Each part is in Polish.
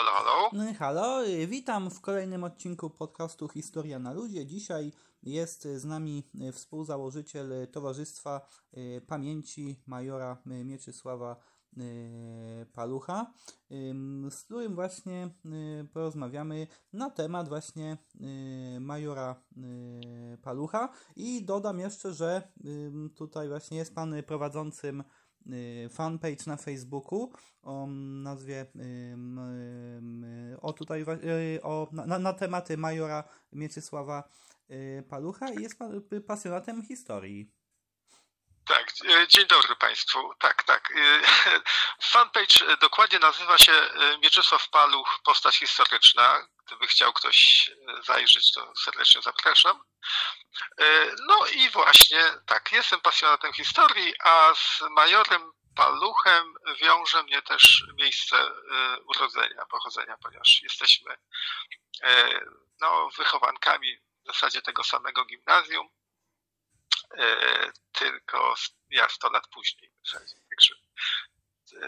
Halo, halo. Halo, y, witam w kolejnym odcinku podcastu Historia na Ludzie. Dzisiaj jest z nami y, współzałożyciel Towarzystwa y, Pamięci Majora Mieczysława Palucha, z którym właśnie porozmawiamy na temat właśnie Majora Palucha i dodam jeszcze, że tutaj właśnie jest pan prowadzącym Y, fanpage na Facebooku o nazwie o tutaj y, o, na, na tematy majora Mieczysława y, Palucha i jest pasjonatem historii. Tak, dzień dobry Państwu. Tak, tak. Fanpage dokładnie nazywa się Mieczysław Paluch, postać historyczna. Gdyby chciał ktoś zajrzeć, to serdecznie zapraszam. E, no i właśnie tak, jestem pasjonatem historii, a z majorem Paluchem wiąże mnie też miejsce e, urodzenia, pochodzenia, ponieważ jesteśmy e, no, wychowankami w zasadzie tego samego gimnazjum, tylko ja 100 lat później. Także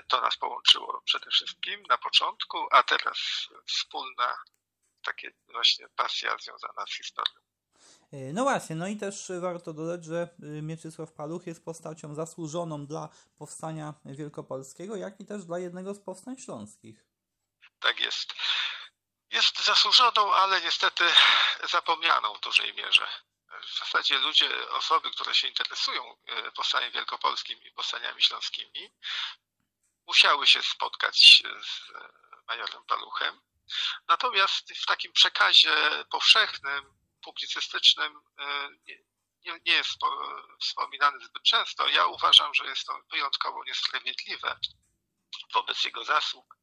to nas połączyło przede wszystkim na początku, a teraz wspólna takie właśnie pasja związana z historią. E, no właśnie, no i też warto dodać, że Mieczysław Paluch jest postacią zasłużoną dla powstania wielkopolskiego, jak i też dla jednego z powstań śląskich. Tak jest. Jest zasłużoną, ale niestety zapomnianą w dużej mierze. W zasadzie ludzie, osoby, które się interesują y, powstaniem wielkopolskim i powstaniami śląskimi, musiały się spotkać z majorem Paluchem. Natomiast w takim przekazie powszechnym publicystycznym e, nie, nie jest wspominany zbyt często. Ja uważam, że jest to wyjątkowo niesprawiedliwe wobec jego zasług.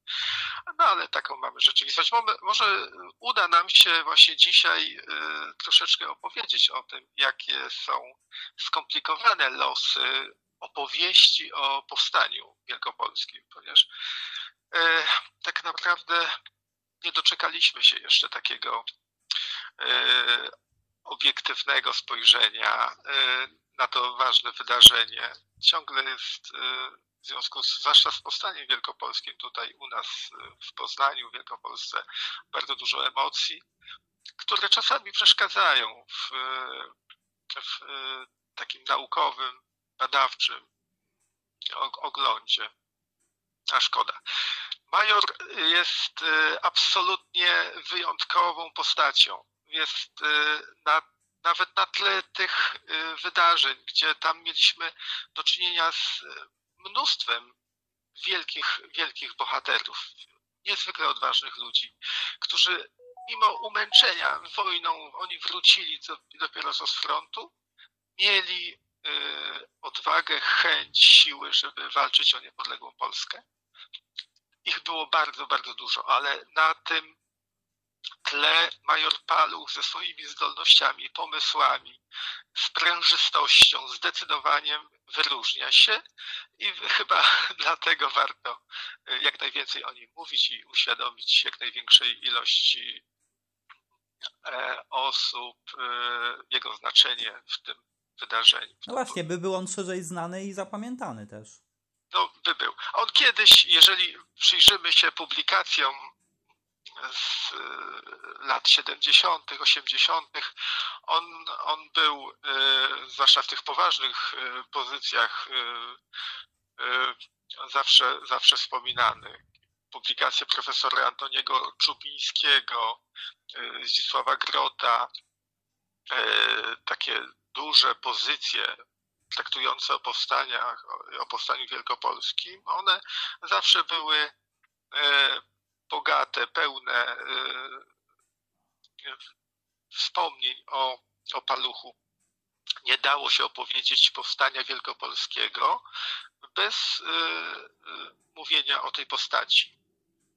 No ale taką mamy rzeczywistość. Może uda nam się właśnie dzisiaj e, troszeczkę opowiedzieć o tym, jakie są skomplikowane losy opowieści o powstaniu wielkopolskim, ponieważ e, tak naprawdę nie doczekaliśmy się jeszcze takiego E, obiektywnego spojrzenia na to ważne wydarzenie. Ciągle jest w związku z, zwłaszcza z powstaniem wielkopolskim tutaj u nas w Poznaniu, w Wielkopolsce, bardzo dużo emocji, które czasami przeszkadzają w, w takim naukowym, badawczym oglądzie. A szkoda. Major jest absolutnie wyjątkową postacią jest y, na, nawet na tle tych y, wydarzeń, gdzie tam mieliśmy do czynienia z mnóstwem wielkich, wielkich bohaterów, niezwykle odważnych ludzi, którzy mimo umęczenia wojną, oni wrócili dopiero z frontu, mieli y, odwagę, chęć, siły, żeby walczyć o niepodległą Polskę. Ich było bardzo, bardzo dużo, ale na tym tle major Paluch ze swoimi zdolnościami, pomysłami, sprężystością, zdecydowaniem wyróżnia się i chyba dlatego warto y, jak najwięcej o nim mówić i uświadomić jak największej ilości e, osób y, jego znaczenie w tym wydarzeniu. No właśnie, by był on szerzej znany i zapamiętany też. No, by był. On kiedyś, jeżeli przyjrzymy się publikacjom z y, lat 70., 80., on, on był, y, zwłaszcza w tych poważnych y, pozycjach, zawsze, zawsze wspominany. Publikacje profesora Antoniego Czubińskiego, Zdzisława Grota, takie duże pozycje traktujące o powstaniach, o powstaniu wielkopolskim, one zawsze były bogate, pełne y, wspomnień o, o paluchu. Nie dało się opowiedzieć powstania wielkopolskiego bez y, y, mówienia o tej postaci.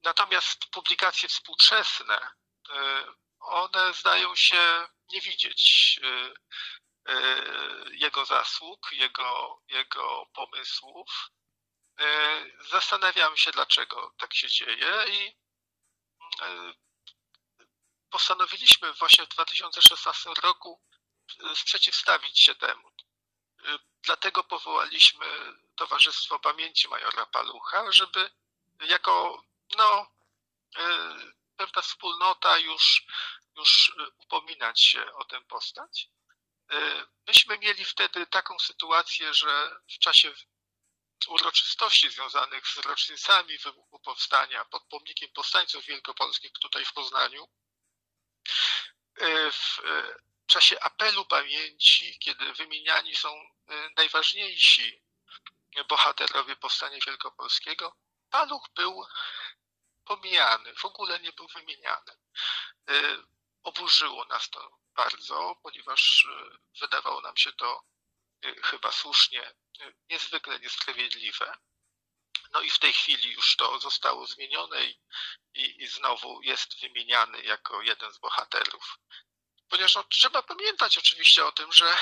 Natomiast publikacje współczesne, one zdają się nie widzieć jego zasług, jego, jego pomysłów. Zastanawiam się, dlaczego tak się dzieje i postanowiliśmy właśnie w 2016 roku e, sprzeciwstawić się temu. E, dlatego powołaliśmy Towarzystwo Pamięci Majora Palucha, żeby jako no, pewna wspólnota już, już upominać się o tę postać. Myśmy mieli wtedy taką sytuację, że w czasie uroczystości związanych z rocznicami wybuchu powstania pod pomnikiem powstańców wielkopolskich tutaj w Poznaniu, w czasie apelu pamięci, kiedy wymieniani są najważniejsi bohaterowie powstania wielkopolskiego, paluch był pomijany, w ogóle nie był wymieniany. Oburzyło nas to bardzo, ponieważ wydawało nam się to chyba słusznie niezwykle niesprawiedliwe. No i w tej chwili już to zostało zmienione i, i, i znowu jest wymieniany jako jeden z bohaterów. Ponieważ no, trzeba pamiętać oczywiście o tym, że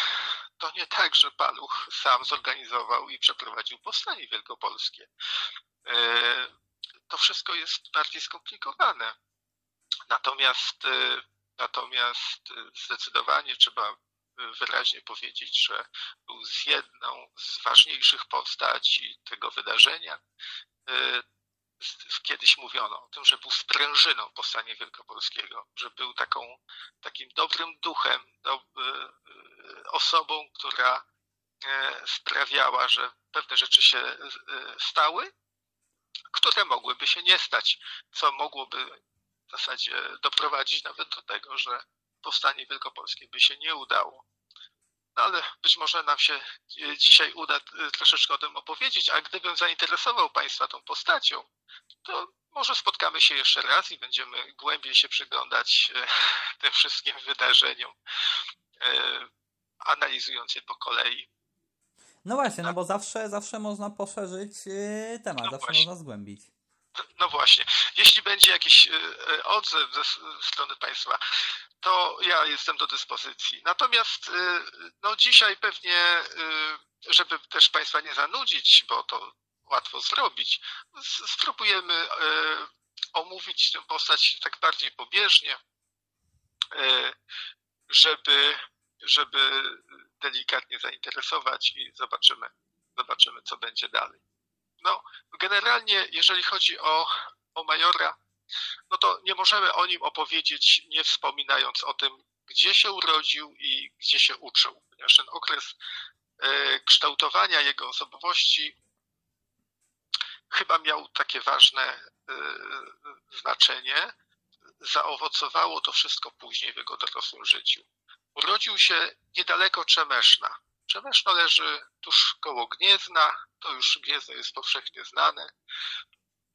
to nie tak, że Paluch sam zorganizował i przeprowadził powstanie wielkopolskie. E, to wszystko jest bardziej skomplikowane. Natomiast, e, natomiast zdecydowanie trzeba wyraźnie powiedzieć, że był z jedną z ważniejszych postaci tego wydarzenia. E, kiedyś mówiono o tym, że był sprężyną powstania wielkopolskiego, że był taką, takim dobrym duchem, do, e, osobą, która e, sprawiała, że pewne rzeczy się stały, które mogłyby się nie stać, co mogłoby w zasadzie doprowadzić nawet do tego, że powstanie wielkopolskie by się nie udało. No ale być może nam się dzisiaj uda e, troszeczkę o tym opowiedzieć, a gdybym zainteresował Państwa tą postacią, to może spotkamy się jeszcze raz i będziemy głębiej się przyglądać e, tym wszystkim wydarzeniom, e, analizując je po kolei. No właśnie, no bo zawsze, zawsze można poszerzyć temat, no zawsze właśnie. można zgłębić. No właśnie. Jeśli będzie jakiś odzew ze strony Państwa, to ja jestem do dyspozycji. Natomiast y, no dzisiaj pewnie, y, żeby też Państwa nie zanudzić, bo to łatwo zrobić, spróbujemy y, omówić tę postać tak bardziej pobieżnie, żeby, żeby delikatnie zainteresować i zobaczymy, zobaczymy, co będzie dalej. No, generalnie, jeżeli chodzi o, o Majora, no to nie możemy o nim opowiedzieć, nie wspominając o tym, gdzie się urodził i gdzie się uczył, ponieważ ten okres e, kształtowania jego osobowości chyba miał takie ważne e, znaczenie. Zaowocowało to wszystko później w jego dorosłym życiu. Urodził się niedaleko Czemeszna. Czemeszno leży tuż koło Gniezna, to już Gniezno jest powszechnie znane.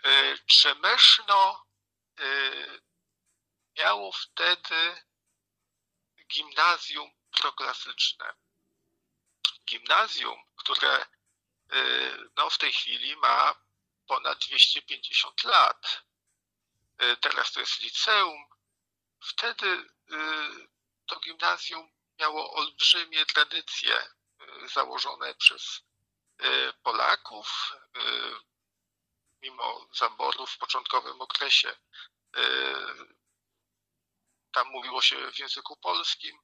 E, Czemeszno miało wtedy gimnazjum proklasyczne. Gimnazjum, które y, no, w tej chwili ma ponad 250 lat. Y, teraz to jest liceum. Wtedy to gimnazjum miało olbrzymie tradycje założone przez Polaków mimo zaborów w początkowym okresie. E, tam mówiło się w języku polskim.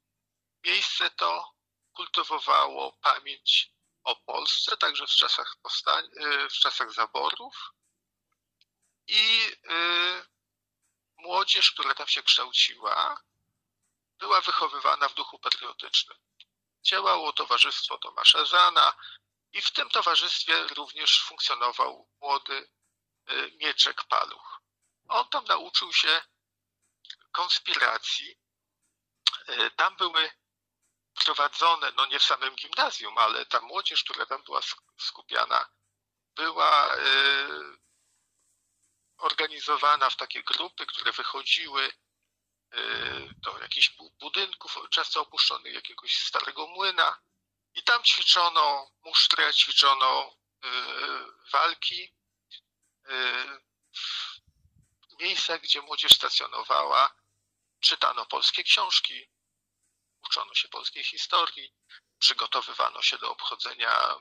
Miejsce to kultywowało pamięć o Polsce, także w czasach, powstań, e, w czasach zaborów. I e, młodzież, która tam się kształciła, była wychowywana w duchu patriotycznym. Działało Towarzystwo Tomasza Zana i w tym towarzystwie również funkcjonował młody Y, Mieczek Paluch. On tam nauczył się konspiracji. Y, tam były prowadzone, no nie w samym gimnazjum, ale ta młodzież, która tam była skupiana, była y, organizowana w takie grupy, które wychodziły do jakichś budynków często opuszczonych, jakiegoś starego młyna i tam ćwiczono musztrę, ćwiczono walki miejscach, gdzie młodzież stacjonowała, czytano polskie książki, uczono się polskiej historii, przygotowywano się do obchodzenia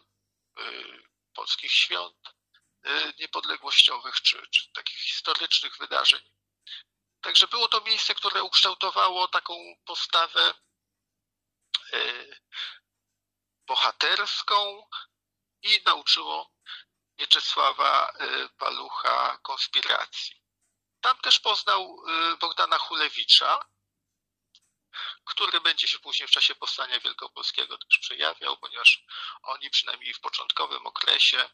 y, polskich świąt y, niepodległościowych czy, czy takich historycznych wydarzeń. Także było to miejsce, które ukształtowało taką postawę y, bohaterską i nauczyło Mieczysława y, Palucha konspiracji. Tam też poznał Bogdana Hulewicza, który będzie się później w czasie powstania wielkopolskiego też przejawiał, ponieważ oni przynajmniej w początkowym okresie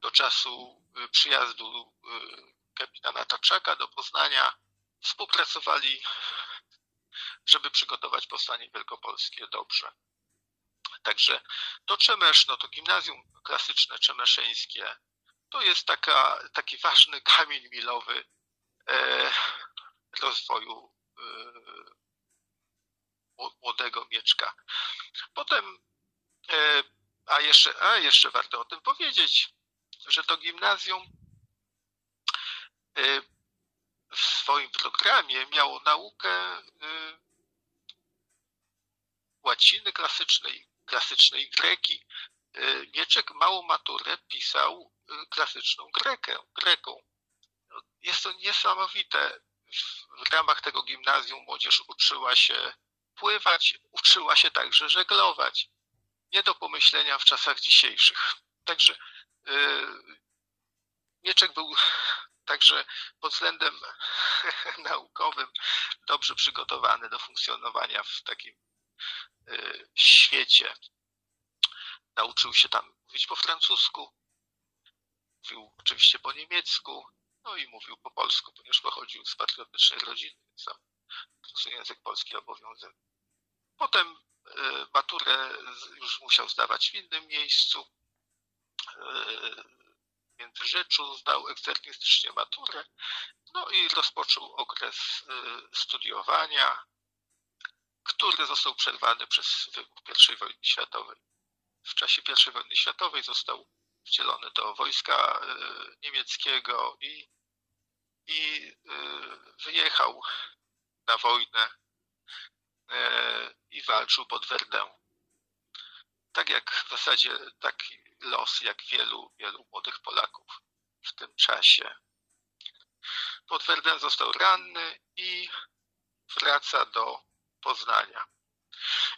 do czasu przyjazdu kapitana Taczaka do Poznania współpracowali, żeby przygotować powstanie wielkopolskie dobrze. Także to Czemesz, no to gimnazjum klasyczne czemeszeńskie, to jest taka, taki ważny kamień milowy e, rozwoju e, młodego Mieczka. Potem, e, a jeszcze, a jeszcze warto o tym powiedzieć, że to gimnazjum e, w swoim programie miało naukę e, łaciny klasycznej, klasycznej greki. Mieczek małą maturę pisał klasyczną grekę, greką. Jest to niesamowite. W ramach tego gimnazjum młodzież uczyła się pływać, uczyła się także żeglować. Nie do pomyślenia w czasach dzisiejszych. Także yy, Mieczek był także pod względem naukowym dobrze przygotowany do funkcjonowania w takim yy, świecie. Nauczył się tam mówić po francusku, mówił oczywiście po niemiecku, no i mówił po polsku, ponieważ pochodził z patriotycznej rodziny, więc tam język polski obowiązek. Potem e, maturę już musiał zdawać w innym miejscu. W Międzyrzeczu zdał eksternistycznie maturę, no i rozpoczął okres studiowania, który został przerwany przez wybuch I wojny światowej. W czasie I wojny światowej został wcielony do wojska niemieckiego i, i wyjechał na wojnę E, i walczył pod Werdę. Tak jak w zasadzie taki los, jak wielu, wielu młodych Polaków w tym czasie. Pod Werdę został ranny i wraca do Poznania.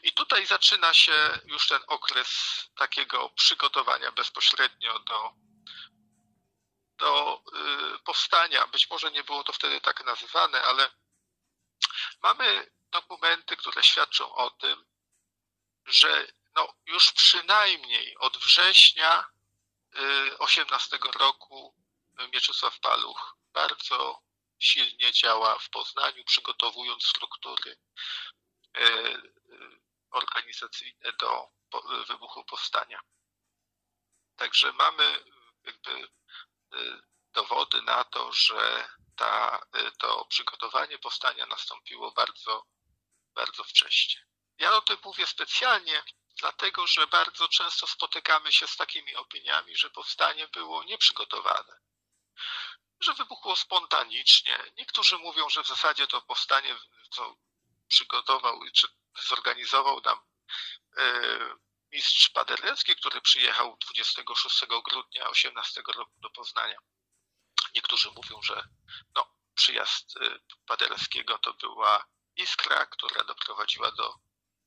I tutaj zaczyna się już ten okres takiego przygotowania bezpośrednio do, do y, powstania. Być może nie było to wtedy tak nazywane, ale mamy dokumenty, które świadczą o tym, że no, już przynajmniej od września 18 y, roku Mieczysław Paluch bardzo silnie działa w Poznaniu, przygotowując struktury y, y, organizacyjne do wybuchu powstania. Także mamy jakby dowody na to, że ta, to przygotowanie powstania nastąpiło bardzo bardzo wcześnie. Ja o tym mówię specjalnie, dlatego że bardzo często spotykamy się z takimi opiniami, że powstanie było nieprzygotowane, że wybuchło spontanicznie. Niektórzy mówią, że w zasadzie to powstanie, co przygotował czy zorganizował nam e, mistrz Paderewski, który przyjechał 26 grudnia 18 roku do Poznania. Niektórzy mówią, że no, przyjazd e, Paderewskiego to była iskra, która doprowadziła do,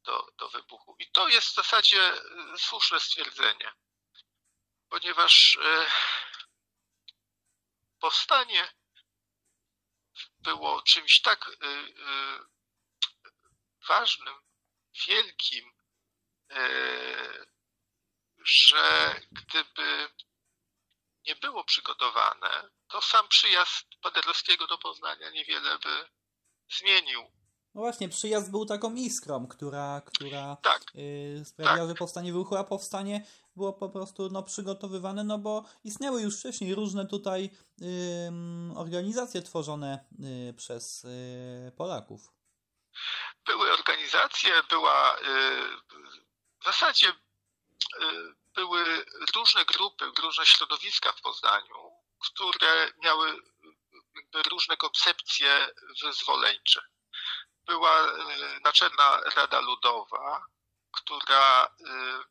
do, do wybuchu. I to jest w zasadzie y, słuszne stwierdzenie, ponieważ powstanie było czymś tak y, ważnym, wielkim, że gdyby nie było przygotowane, to sam przyjazd Paderewskiego do Poznania niewiele by zmienił. No właśnie, przyjazd był taką iskrą, która, która tak, yy, sprawiła, tak. że powstanie wybuchło, a powstanie było po prostu no, przygotowywane, no bo istniały już wcześniej różne tutaj yy, organizacje tworzone yy, przez y, Polaków. Były organizacje, była y, w zasadzie y, były różne grupy, różne środowiska w Poznaniu, które miały różne koncepcje wyzwoleńcze była e, Naczelna Rada Ludowa, która e,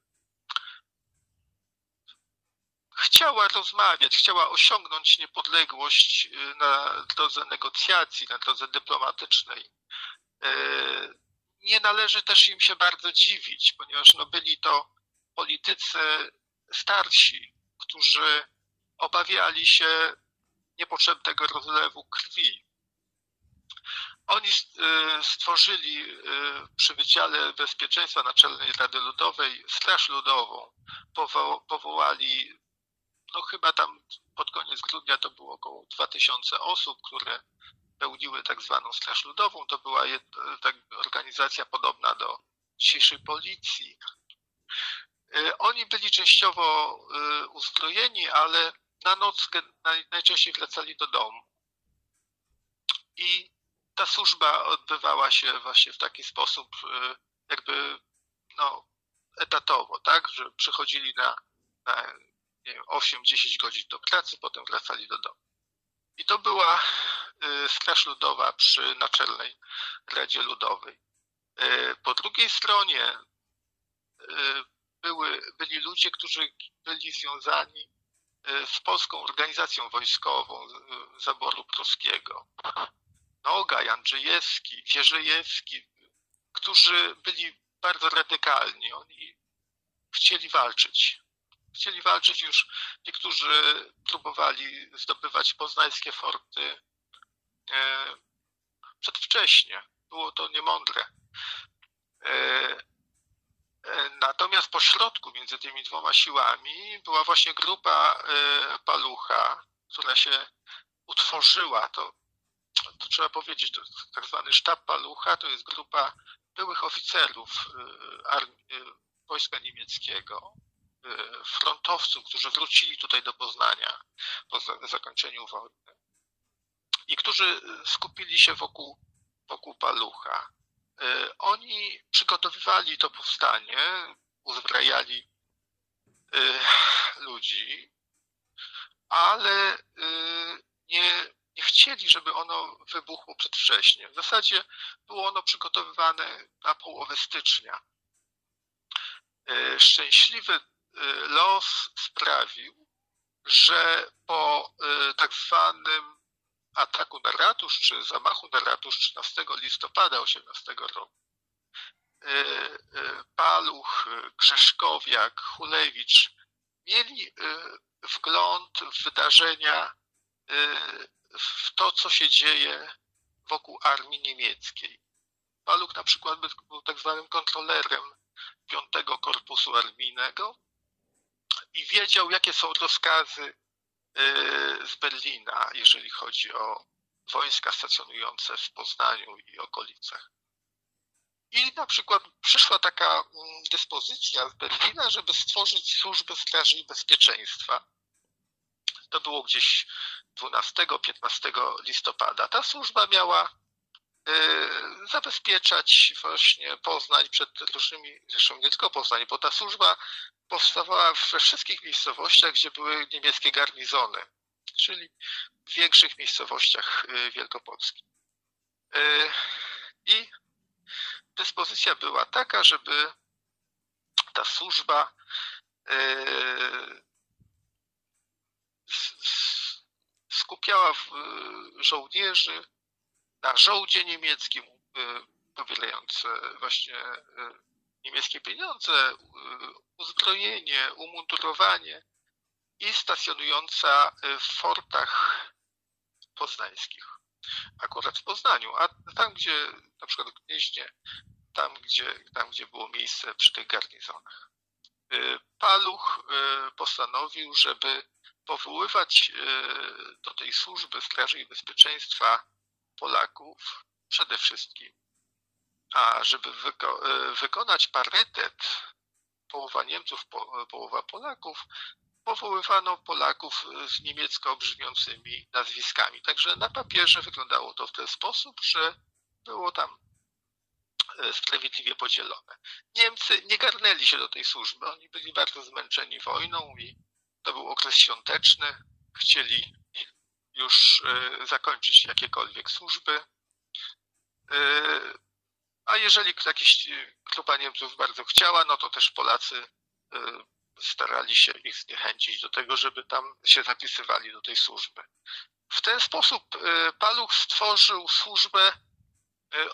chciała rozmawiać, chciała osiągnąć niepodległość e, na drodze negocjacji, na drodze dyplomatycznej. Nie należy też im się bardzo dziwić, ponieważ no byli to politycy starsi, którzy obawiali się niepotrzebnego rozlewu krwi. Oni stworzyli przy Wydziale Bezpieczeństwa Naczelnej Rady Ludowej Straż Ludową. Powołali, no chyba tam pod koniec grudnia to było około 2000 osób, które pełniły tak zwaną Straż Ludową. To była tak, organizacja podobna do dzisiejszej policji. Y, oni byli częściowo y, uzbrojeni, ale na noc najczęściej wracali do domu. I ta służba odbywała się właśnie w taki sposób, y, jakby no, etatowo, tak, że przychodzili na, na 8-10 godzin do pracy, potem wracali do domu. I to była Straż Ludowa przy Naczelnej Radzie Ludowej. Po drugiej stronie były, byli ludzie, którzy byli związani z polską organizacją wojskową zaboru pruskiego. Nogaj, Andrzejewski, Wierzejewski, którzy byli bardzo radykalni. Oni chcieli walczyć. Chcieli walczyć już, niektórzy próbowali zdobywać poznańskie forty e, przedwcześnie. Było to niemądre. E, E, natomiast po środku między tymi dwoma siłami była właśnie grupa Palucha, która się utworzyła. To, to trzeba powiedzieć, to tak zwany sztab Palucha to jest grupa byłych oficerów e, armii, wojska niemieckiego, frontowców, którzy wrócili tutaj do Poznania po zakończeniu wojny i którzy skupili się wokół, wokół Palucha. Oni przygotowywali to powstanie, uzbrajali ludzi, ale nie, nie chcieli, żeby ono wybuchło przedwcześnie. W zasadzie było ono przygotowywane na połowę stycznia. Szczęśliwy los sprawił, że po tak zwanym ataku na ratusz, czy zamachu na ratusz 13 listopada 18 roku. E, e, Paluch, Grzeszkowiak, Hulewicz mieli e, wgląd w wydarzenia, w to, co się dzieje wokół armii niemieckiej. Paluch na przykład był tak zwanym kontrolerem piątego Korpusu Armijnego i wiedział, jakie są rozkazy Y, z Berlina, jeżeli chodzi o wojska stacjonujące w Poznaniu i okolicach. I na przykład przyszła taka mm, dyspozycja z Berlina, żeby stworzyć służbę straży i bezpieczeństwa. To było gdzieś 12-15 listopada. Ta służba miała y, zabezpieczać właśnie Poznań przed różnymi, zresztą nie tylko Poznań, bo ta służba powstawała we wszystkich miejscowościach, gdzie były niemieckie garnizony, czyli w większych miejscowościach y, Wielkopolski. Y, I dyspozycja była taka, żeby ta służba skupiała żołnierzy na żołdzie niemieckim, powielając właśnie niemieckie pieniądze, uzbrojenie, umundurowanie i stacjonująca w fortach poznańskich. Akurat w Poznaniu, a tam, gdzie na przykład w Gnieźnie, tam gdzie, tam, gdzie było miejsce przy tych garnizonach. Y, Paluch y, postanowił, żeby powoływać y, do tej służby Straży i Bezpieczeństwa Polaków przede wszystkim a żeby wyko e, wykonać parytet, połowa Niemców, po połowa Polaków, powoływano Polaków z niemiecko brzmiącymi nazwiskami. Także na papierze wyglądało to w ten sposób, że było tam e, sprawiedliwie podzielone. Niemcy nie garnęli się do tej służby. Oni byli bardzo zmęczeni wojną i to był okres świąteczny. Chcieli już e, zakończyć jakiekolwiek służby. A jeżeli jakiś y, grupa Niemców bardzo chciała, no to też Polacy y, starali się ich zniechęcić do tego, żeby tam się zapisywali do tej służby. W ten sposób y, Paluch stworzył służbę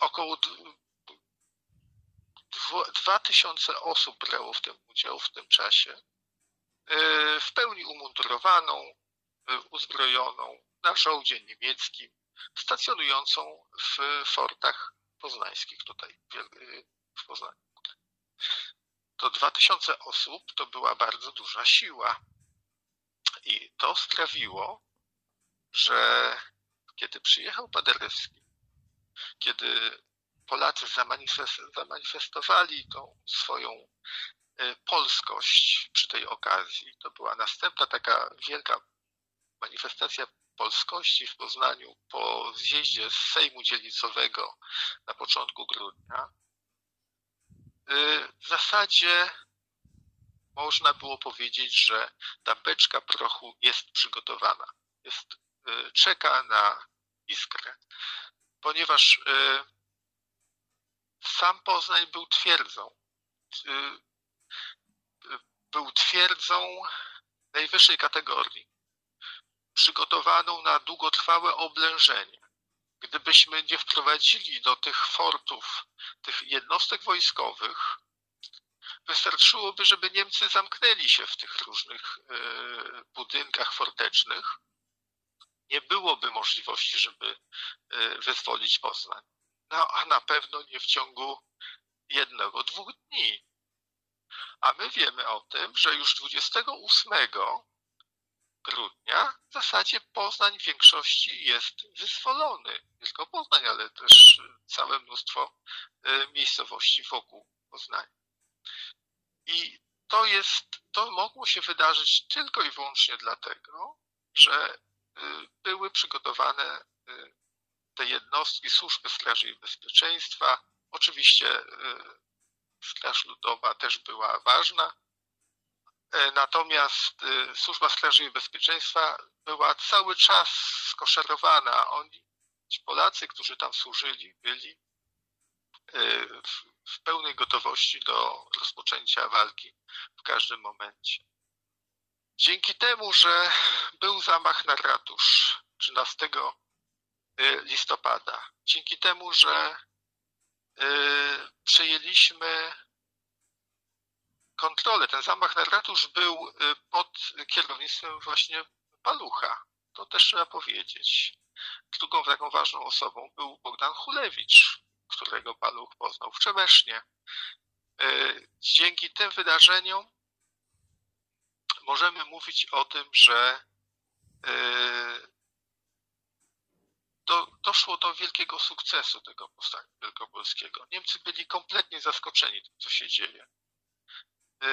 około 2000 osób brało w tym udział w tym czasie. W pełni umundurowaną, uzbrojoną. na żołdzie niemieckim stacjonującą w fortach poznańskich tutaj w Poznaniu. To 2000 osób to była bardzo duża siła. I to sprawiło, że kiedy przyjechał Paderewski, kiedy Polacy zamanifestowali tą swoją e, polskość przy tej okazji, to była następna taka wielka manifestacja polskości w Poznaniu po zjeździe z Sejmu Dzielnicowego na początku grudnia, y, w zasadzie można było powiedzieć, że ta beczka prochu jest przygotowana. Jest, y, czeka na iskrę. Ponieważ y, sam Poznań był twierdzą. Był twierdzą najwyższej kategorii przygotowaną na długotrwałe oblężenie. Gdybyśmy nie wprowadzili do tych fortów, tych jednostek wojskowych, wystarczyłoby, żeby Niemcy zamknęli się w tych różnych e, budynkach fortecznych. Nie byłoby możliwości, żeby e, wyzwolić Poznań. No, a na pewno nie w ciągu jednego, dwóch dni. A my wiemy o tym, że już 28 grudnia w zasadzie Poznań w większości jest wyzwolony. Nie tylko Poznań, ale też całe mnóstwo e, miejscowości wokół Poznania. I to jest, to mogło się wydarzyć tylko i wyłącznie dlatego, że e, były przygotowane e, te jednostki służby straży i bezpieczeństwa. Oczywiście Straż Ludowa też była ważna, E, natomiast e, Służba Straży i Bezpieczeństwa była cały czas skoszerowana. Oni, ci Polacy, którzy tam służyli, byli e, w pełnej gotowości do rozpoczęcia walki w każdym momencie. Dzięki temu, że był zamach na ratusz 13 listopada, dzięki temu, że przejęliśmy kontrolę. Ten zamach na ratusz był y, pod kierownictwem właśnie Palucha. To też trzeba powiedzieć. Drugą taką ważną osobą był Bogdan Hulewicz, którego Paluch poznał w Czemesznie. Y, dzięki tym wydarzeniom możemy mówić o tym, że y, do, doszło do wielkiego sukcesu tego powstania wielkopolskiego. Niemcy byli kompletnie zaskoczeni tym, co się dzieje. Y,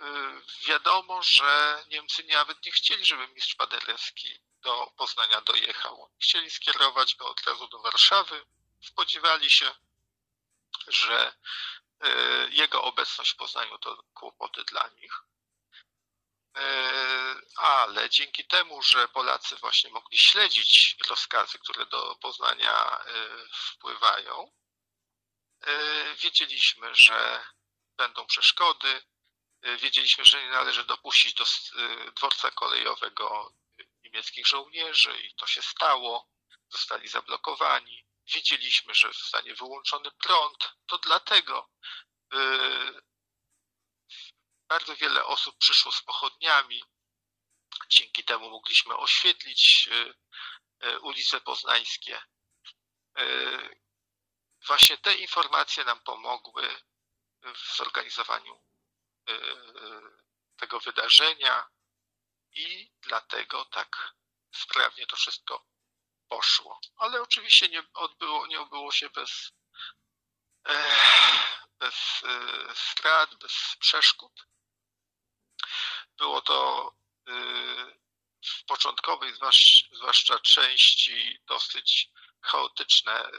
y, wiadomo, że Niemcy nawet nie chcieli, żeby mistrz Paderewski do Poznania dojechał. Chcieli skierować go od razu do Warszawy. Spodziewali się, że y, jego obecność w Poznaniu to kłopoty dla nich. Ale dzięki temu, że Polacy właśnie mogli śledzić rozkazy, które do Poznania wpływają, wiedzieliśmy, że będą przeszkody. Wiedzieliśmy, że nie należy dopuścić do dworca kolejowego niemieckich żołnierzy i to się stało. Zostali zablokowani. Wiedzieliśmy, że zostanie wyłączony prąd. To dlatego bardzo wiele osób przyszło z pochodniami. Dzięki temu mogliśmy oświetlić ulice poznańskie. Właśnie te informacje nam pomogły w zorganizowaniu e, e, tego wydarzenia i dlatego tak sprawnie to wszystko poszło. Ale oczywiście nie odbyło, nie odbyło się bez, e, bez strat, bez przeszkód. Było to w początkowej, zwłaszcza części, dosyć chaotyczne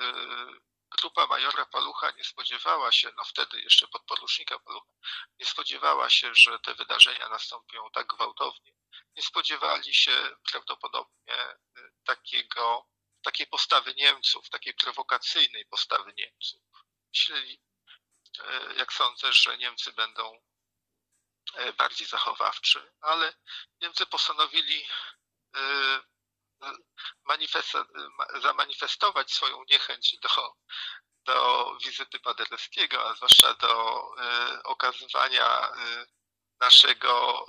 grupa majora Palucha nie spodziewała się, no wtedy jeszcze podporucznika Palucha, nie spodziewała się, że te wydarzenia nastąpią tak gwałtownie. Nie spodziewali się prawdopodobnie y, takiego, takiej postawy Niemców, takiej prowokacyjnej postawy Niemców. Myśleli, y, jak sądzę, że Niemcy będą y, bardziej zachowawczy, ale Niemcy postanowili zamanifestować swoją niechęć do, do wizyty Paderewskiego, a zwłaszcza do y, okazywania naszego,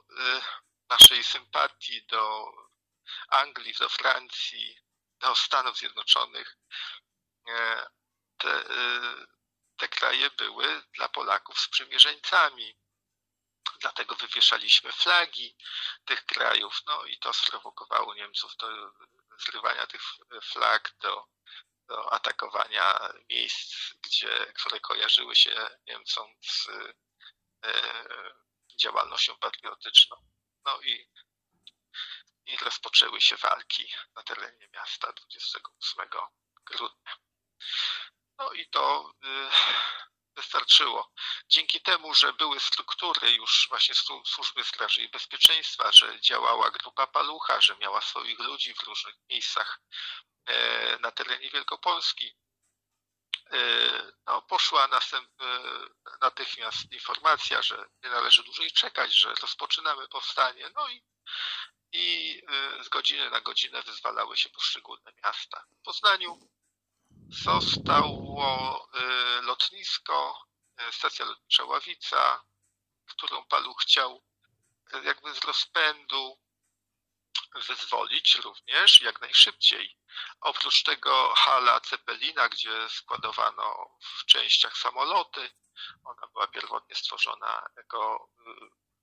naszej sympatii do Anglii, do Francji, do Stanów Zjednoczonych. Te, te kraje były dla Polaków sprzymierzeńcami. Dlatego wywieszaliśmy flagi tych krajów, no i to sprowokowało Niemców do zrywania tych flag, do, do atakowania miejsc, gdzie, które kojarzyły się Niemcom z e, działalnością patriotyczną. No i, i rozpoczęły się walki na terenie miasta 28 grudnia. No i to y, wystarczyło. Dzięki temu, że były struktury już właśnie służby straży i bezpieczeństwa, że działała grupa Palucha, że miała swoich ludzi w różnych miejscach e, na terenie Wielkopolski, e, no, poszła następ, natychmiast informacja, że nie należy dłużej czekać, że rozpoczynamy powstanie. No i, i e, z godziny na godzinę wyzwalały się poszczególne miasta. W Poznaniu zostało y, lotnisko, y, stacja lotnicza Ławica, którą Paluch chciał y, jakby z rozpędu wyzwolić również jak najszybciej. Oprócz tego hala Cepelina, gdzie składowano w częściach samoloty, ona była pierwotnie stworzona jako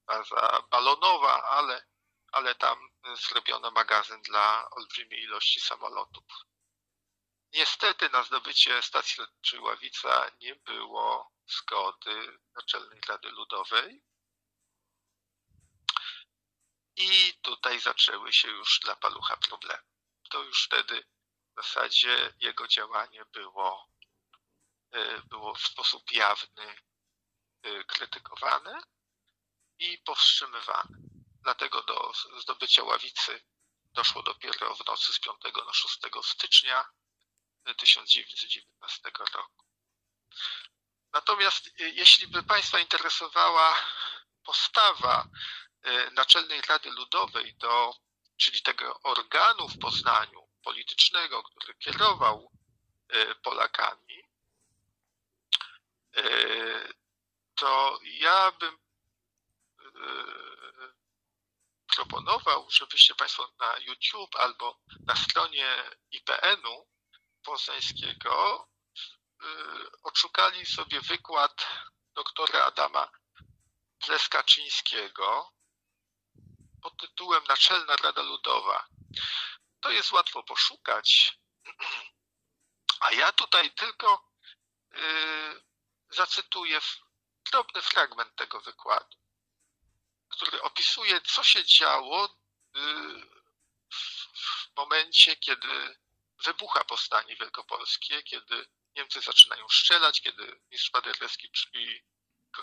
baza balonowa, ale, ale tam zrobiono magazyn dla olbrzymiej ilości samolotów. Niestety na zdobycie stacji lotniczej Ławica nie było zgody Naczelnej Rady Ludowej. I tutaj zaczęły się już dla Palucha problemy. To już wtedy w zasadzie jego działanie było, e, było w sposób jawny e, krytykowane i powstrzymywane. Dlatego do zdobycia ławicy doszło dopiero w nocy z 5 na 6 stycznia 1919 roku. Natomiast y, jeśli by Państwa interesowała postawa y, Naczelnej Rady Ludowej, do, czyli tego organu w Poznaniu politycznego, który kierował y, Polakami, to ja bym proponował, żebyście Państwo na YouTube albo na stronie IPN-u poznańskiego y, odszukali sobie wykład doktora Adama Pleskaczyńskiego pod tytułem Naczelna Rada Ludowa. To jest łatwo poszukać, a ja tutaj tylko yy, zacytuję drobny fragment tego wykładu, który opisuje, co się działo yy, w momencie, kiedy wybucha powstanie wielkopolskie, kiedy Niemcy zaczynają strzelać, kiedy mistrz Paderewski i,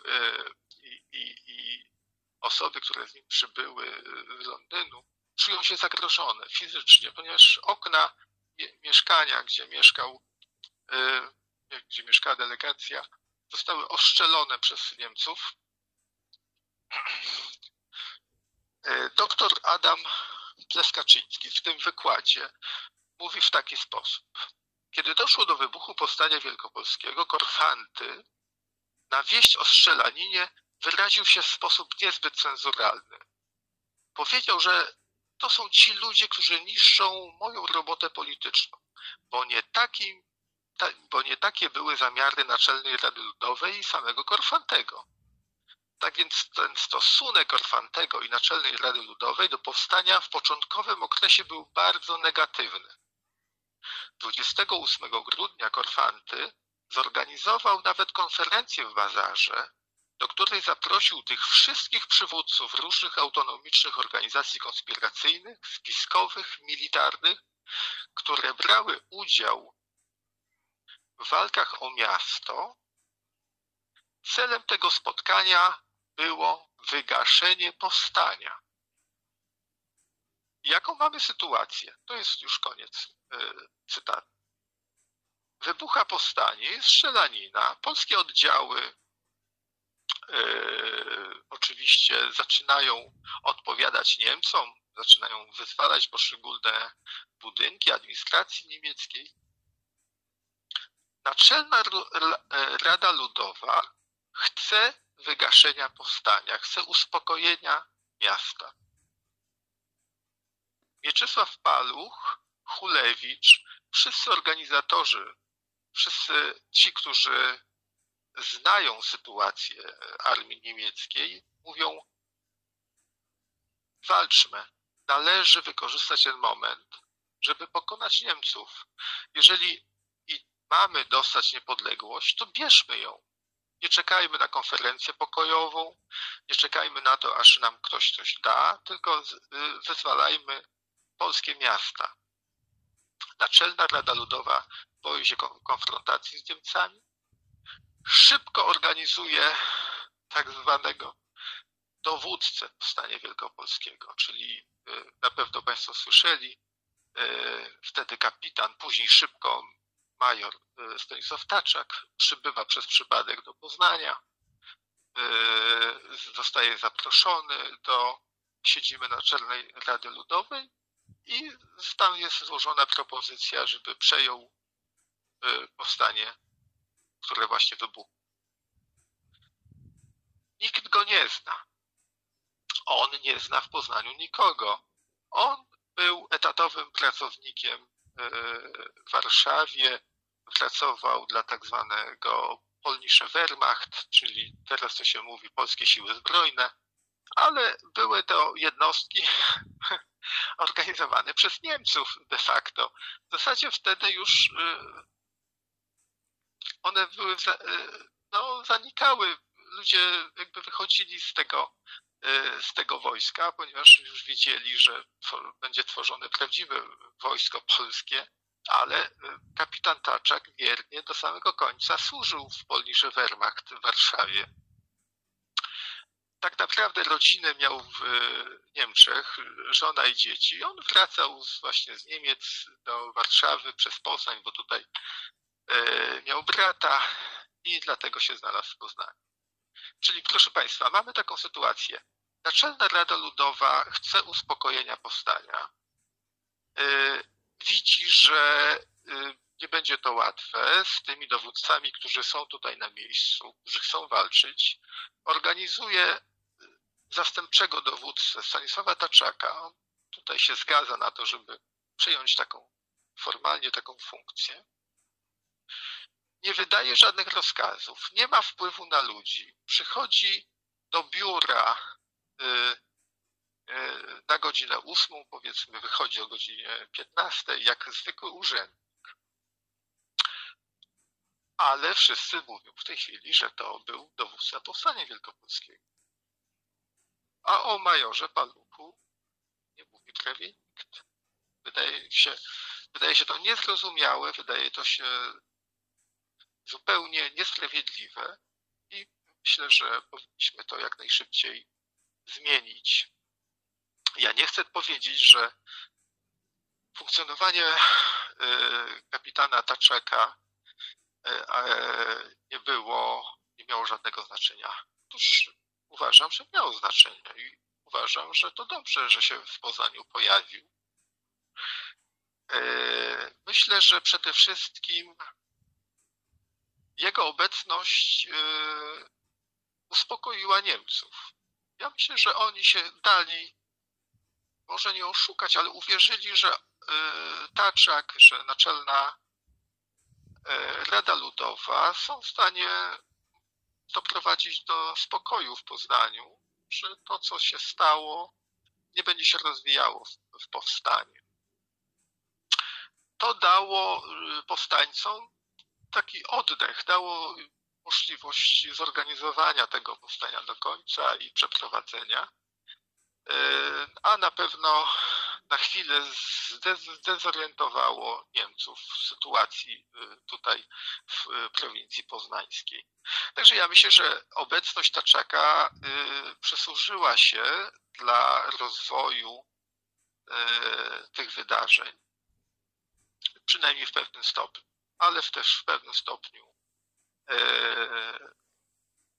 e, i, i, i osoby, które z nim przybyły z Londynu, czują się zagrożone fizycznie, ponieważ okna mieszkania, gdzie mieszkał, e, gdzie mieszkała delegacja, zostały oszczelone przez Niemców. E, doktor Adam Pleskaczyński w tym wykładzie mówi w taki sposób. Kiedy doszło do wybuchu powstania wielkopolskiego, Korfanty na wieść o strzelaninie wyraził się w sposób niezbyt cenzuralny. Powiedział, że to są ci ludzie, którzy niszczą moją robotę polityczną, bo nie, takim, ta, bo nie takie były zamiary Naczelnej Rady Ludowej i samego Korfantego. Tak więc ten stosunek Korfantego i Naczelnej Rady Ludowej do powstania w początkowym okresie był bardzo negatywny. 28 grudnia Korfanty zorganizował nawet konferencję w Bazarze, do której zaprosił tych wszystkich przywódców różnych autonomicznych organizacji konspiracyjnych, spiskowych, militarnych, które brały udział w walkach o miasto. Celem tego spotkania było wygaszenie powstania. Jaką mamy sytuację? To jest już koniec e, cytatu. Wybucha powstanie, jest strzelanina, polskie oddziały e, oczywiście zaczynają odpowiadać Niemcom, zaczynają wyzwalać poszczególne budynki administracji niemieckiej. Naczelna e, Rada Ludowa chce wygaszenia powstania, chce uspokojenia miasta. Mieczysław Paluch, Hulewicz, wszyscy organizatorzy, wszyscy ci, którzy znają sytuację armii niemieckiej, mówią: walczmy. Należy wykorzystać ten moment, żeby pokonać Niemców. Jeżeli i mamy dostać niepodległość, to bierzmy ją. Nie czekajmy na konferencję pokojową, nie czekajmy na to, aż nam ktoś coś da, tylko wyzwalajmy polskie miasta. Naczelna Rada Ludowa boi się konfrontacji z Niemcami, szybko organizuje tak zwanego dowódcę powstania wielkopolskiego, czyli y, na pewno Państwo słyszeli, y, wtedy kapitan, później szybko major y, Stanisław Taczak przybywa przez przypadek do Poznania, zostaje zaproszony do siedziby Naczelnej Rady Ludowej i tam jest złożona propozycja, żeby przejął powstanie, które właśnie wybuchło. Nikt go nie zna. On nie zna w Poznaniu nikogo. On był etatowym pracownikiem e, w Warszawie, pracował dla tak zwanego Polnische Wehrmacht, czyli teraz to się mówi Polskie Siły Zbrojne, ale były to jednostki organizowane przez Niemców de facto. W zasadzie wtedy już e, one były, e, no, zanikały. Ludzie jakby wychodzili z tego Y, z tego wojska, ponieważ już wiedzieli, że będzie tworzone prawdziwe wojsko polskie, ale y, kapitan Taczak wiernie do samego końca służył w Polnische Wehrmacht w Warszawie. Tak naprawdę rodzinę miał w y, Niemczech, żona i dzieci. On wracał właśnie z Niemiec do Warszawy przez Poznań, bo tutaj miał brata i dlatego się znalazł w Poznaniu. Czyli proszę Państwa, mamy taką sytuację. Naczelna Rada Ludowa chce uspokojenia powstania. Y, widzi, że nie będzie to łatwe z tymi dowódcami, którzy są tutaj na miejscu, którzy chcą walczyć. Organizuje zastępczego dowódcę Stanisława Taczaka. On tutaj się zgadza na to, żeby przejąć taką formalnie taką funkcję. Nie wydaje żadnych rozkazów, nie ma wpływu na ludzi. Przychodzi do biura Y, y, na godzinę ósmą, powiedzmy, wychodzi o godzinie 15, jak zwykły urzędnik. Ale wszyscy mówią w tej chwili, że to był dowódca Powstania Wielkopolskiego. A o majorze Paluchu nie mówi prawie nikt. Wydaje się, wydaje się to niezrozumiałe, wydaje to się zupełnie niesprawiedliwe i myślę, że powinniśmy to jak najszybciej zmienić. Ja nie chcę powiedzieć, że funkcjonowanie y, kapitana Taczeka y, nie było, nie miało żadnego znaczenia. Otóż uważam, że miało znaczenie i uważam, że to dobrze, że się w Poznaniu pojawił. Y, myślę, że przede wszystkim jego obecność uspokoiła Niemców. Ja myślę, że oni się dali, może nie oszukać, ale uwierzyli, że y, Taczak, że naczelna Rada Ludowa są w stanie doprowadzić do spokoju w Poznaniu, że to, co się stało, nie będzie się rozwijało w, powstaniu. To dało y, powstańcom taki oddech, dało możliwość zorganizowania tego powstania do końca i przeprowadzenia, e, a na pewno na chwilę zdezorientowało Niemców w sytuacji e, tutaj w e, prowincji poznańskiej. Także ja myślę, że obecność Taczaka przysłużyła się dla rozwoju tych wydarzeń, przynajmniej w pewnym stopniu, ale też w pewnym stopniu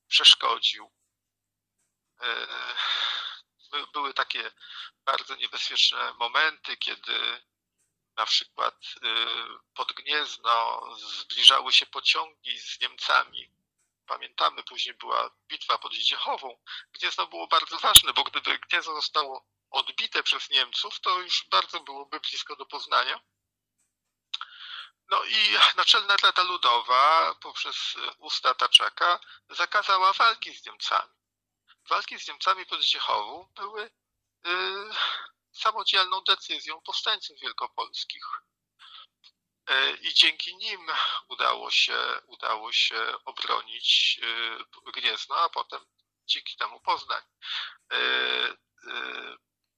przeszkodził. E, były takie bardzo niebezpieczne momenty, kiedy na przykład e, pod Gniezno zbliżały się pociągi z Niemcami. Pamiętamy, później była bitwa pod Zdziechową. Gniezno było bardzo ważne, bo gdyby Gniezno zostało odbite przez Niemców, to już bardzo byłoby blisko do Poznania. No i Naczelna Rada Ludowa poprzez usta Taczaka zakazała walki z Niemcami. Walki z Niemcami pod Zdziechową były y, samodzielną decyzją powstańców wielkopolskich. Y, I dzięki nim udało się, udało się obronić y, Gniezno, a potem dzięki temu Poznań.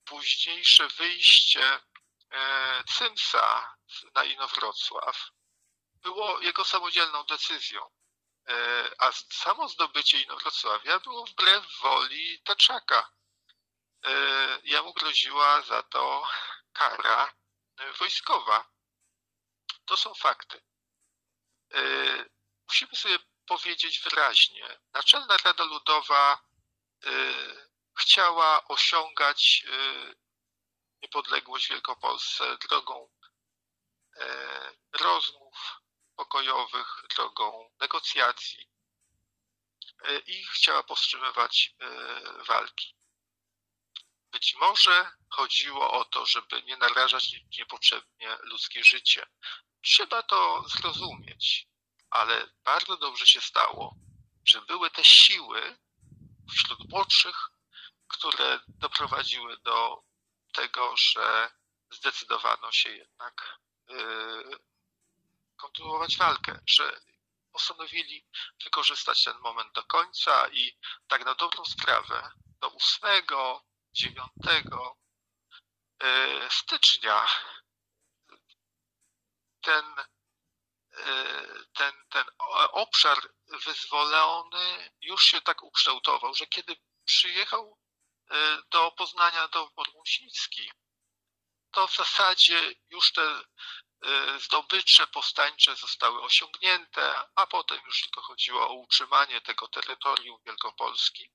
Późniejsze wyjście Cymsa na Inowrocław było jego samodzielną decyzją. A samo zdobycie Inowrocławia było wbrew woli Taczaka. Jemu groziła za to kara wojskowa. To są fakty. Musimy sobie powiedzieć wyraźnie. Naczelna Rada Ludowa chciała osiągać niepodległość Wielkopolsce drogą rozmów pokojowych, drogą negocjacji i chciała powstrzymywać walki. Być może chodziło o to, żeby nie narażać niepotrzebnie ludzkie życie. Trzeba to zrozumieć, ale bardzo dobrze się stało, że były te siły wśród młodszych, które doprowadziły do tego, że zdecydowano się jednak kontynuować walkę, że postanowili wykorzystać ten moment do końca i tak na dobrą sprawę do 8, 9 e, stycznia ten, e, ten, ten obszar wyzwolony już się tak ukształtował, że kiedy przyjechał e, do Poznania do Musiński, to w zasadzie już te zdobycze powstańcze zostały osiągnięte, a potem już tylko chodziło o utrzymanie tego terytorium Wielkopolski.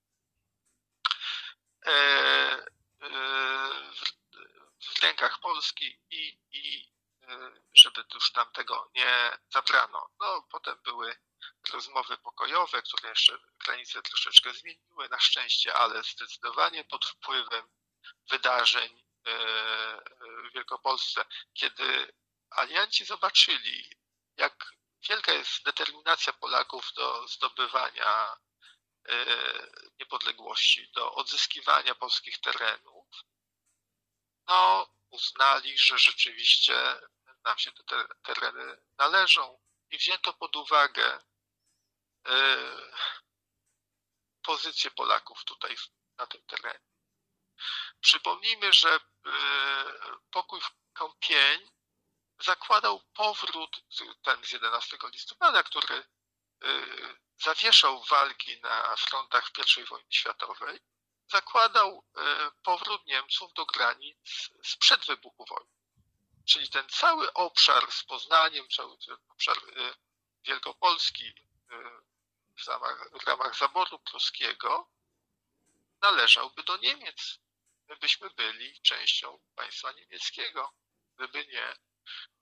E, e, w rękach Polski i, i e, żeby już tam tego nie zabrano. No, potem były rozmowy pokojowe, które jeszcze granice troszeczkę zmieniły na szczęście, ale zdecydowanie pod wpływem wydarzeń w Wielkopolsce, kiedy alianci zobaczyli, jak wielka jest determinacja Polaków do zdobywania E, niepodległości, do odzyskiwania polskich terenów, no uznali, że rzeczywiście nam się te tereny należą i wzięto pod uwagę e, pozycję Polaków tutaj na tym terenie. Przypomnijmy, że e, pokój w Kąpień zakładał powrót, ten z 11 listopada, który zawieszał walki na frontach I wojny światowej, zakładał e, powrót Niemców do granic sprzed wybuchu wojny. Czyli ten cały obszar z Poznaniem, cały ten obszar e, Wielkopolski w ramach, w ramach zaboru pruskiego należałby do Niemiec. My byśmy byli częścią państwa niemieckiego, gdyby nie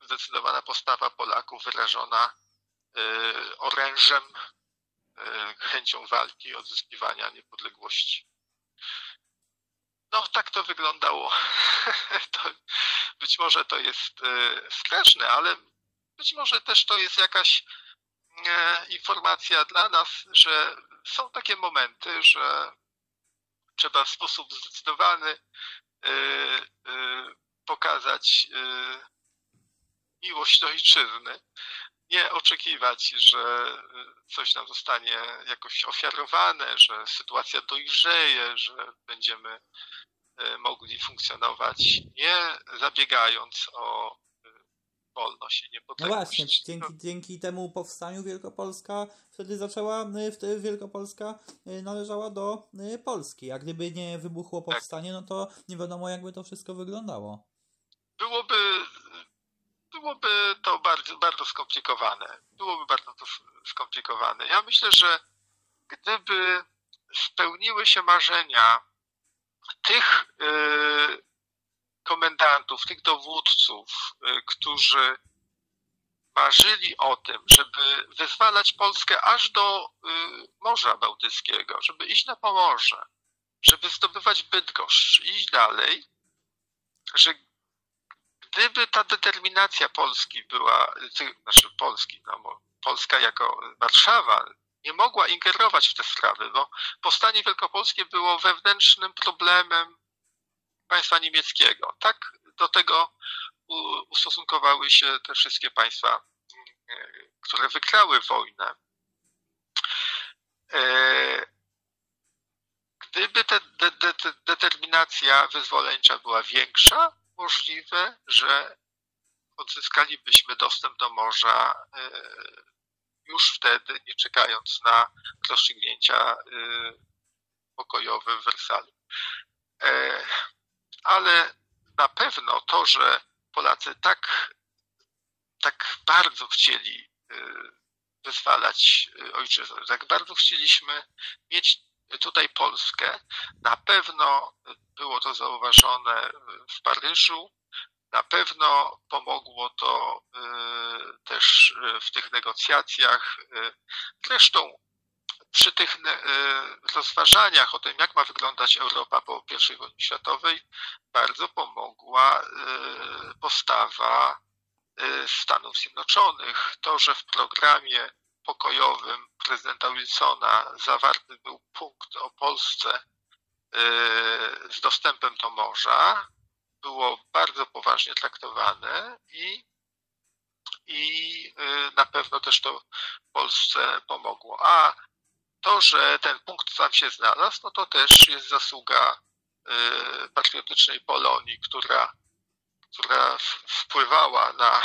zdecydowana postawa Polaków wyrażona orężem E, chęcią walki odzyskiwania niepodległości. No, tak to wyglądało. To, być może to jest e, straszne, ale być może też to jest jakaś e, informacja dla nas, że są takie momenty, że trzeba w sposób zdecydowany pokazać miłość do ojczyzny nie oczekiwać, że coś nam zostanie jakoś ofiarowane, że sytuacja dojrzeje, że będziemy e, mogli funkcjonować nie zabiegając o e, wolność i niepodległość. No właśnie, dzięki, dzięki temu powstaniu Wielkopolska wtedy zaczęła, wtedy Wielkopolska należała do Polski, a gdyby nie wybuchło tak. powstanie, no to nie wiadomo jakby to wszystko wyglądało. Byłoby byłoby to bardzo, bardzo skomplikowane. Byłoby bardzo to skomplikowane. Ja myślę, że gdyby spełniły się marzenia tych y, komendantów, tych dowódców, y, którzy marzyli o tym, żeby wyzwalać Polskę aż do y, Morza Bałtyckiego, żeby iść na Pomorze, żeby zdobywać Bydgoszcz, iść dalej, że gdyby ta determinacja Polski była, znaczy Polski, no, Polska jako Warszawa nie mogła ingerować w te sprawy, bo powstanie wielkopolskie było wewnętrznym problemem państwa niemieckiego. Tak do tego ustosunkowały się te wszystkie państwa, które wygrały wojnę. E, gdyby ta de, de, determinacja wyzwoleńcza była większa, możliwe, że odzyskalibyśmy dostęp do morza e, już wtedy, nie czekając na rozstrzygnięcia e, pokojowe w Wersalu. Ale na pewno to, że Polacy tak, tak bardzo chcieli wyzwalać ojczyznę, tak bardzo chcieliśmy mieć tutaj Polskę. Na pewno było to zauważone w Paryżu, na pewno pomogło to y, też w tych negocjacjach. Zresztą przy tych y, rozważaniach o tym, jak ma wyglądać Europa po I wojnie światowej, bardzo pomogła y, postawa Stanów Zjednoczonych. To, że w programie pokojowym prezydenta Wilsona zawarty był punkt o Polsce y, z dostępem do morza, było bardzo poważnie traktowane i, i y, na pewno też to Polsce pomogło. A to, że ten punkt tam się znalazł, no to też jest zasługa y, patriotycznej Polonii, która, która wpływała na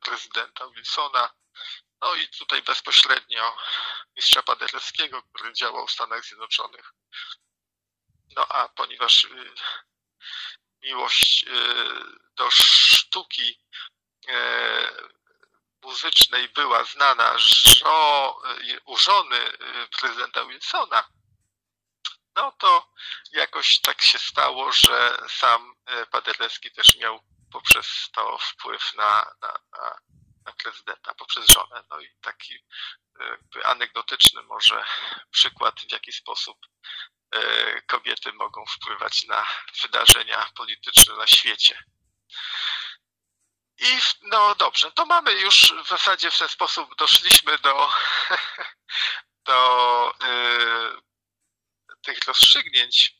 prezydenta Wilsona no i tutaj bezpośrednio mistrza Paderewskiego, który działał w Stanach Zjednoczonych. No a ponieważ y, miłość y, do sztuki y, muzycznej była znana u żony prezydenta Wilsona, no to jakoś tak się stało, że sam Paderewski też miał poprzez to wpływ na, na, na na prezydenta poprzez żonę. No i taki anegdotyczny może przykład, w jaki sposób kobiety mogą wpływać na wydarzenia polityczne na świecie. I no dobrze, to mamy już w zasadzie w ten sposób doszliśmy do, do y, tych rozstrzygnięć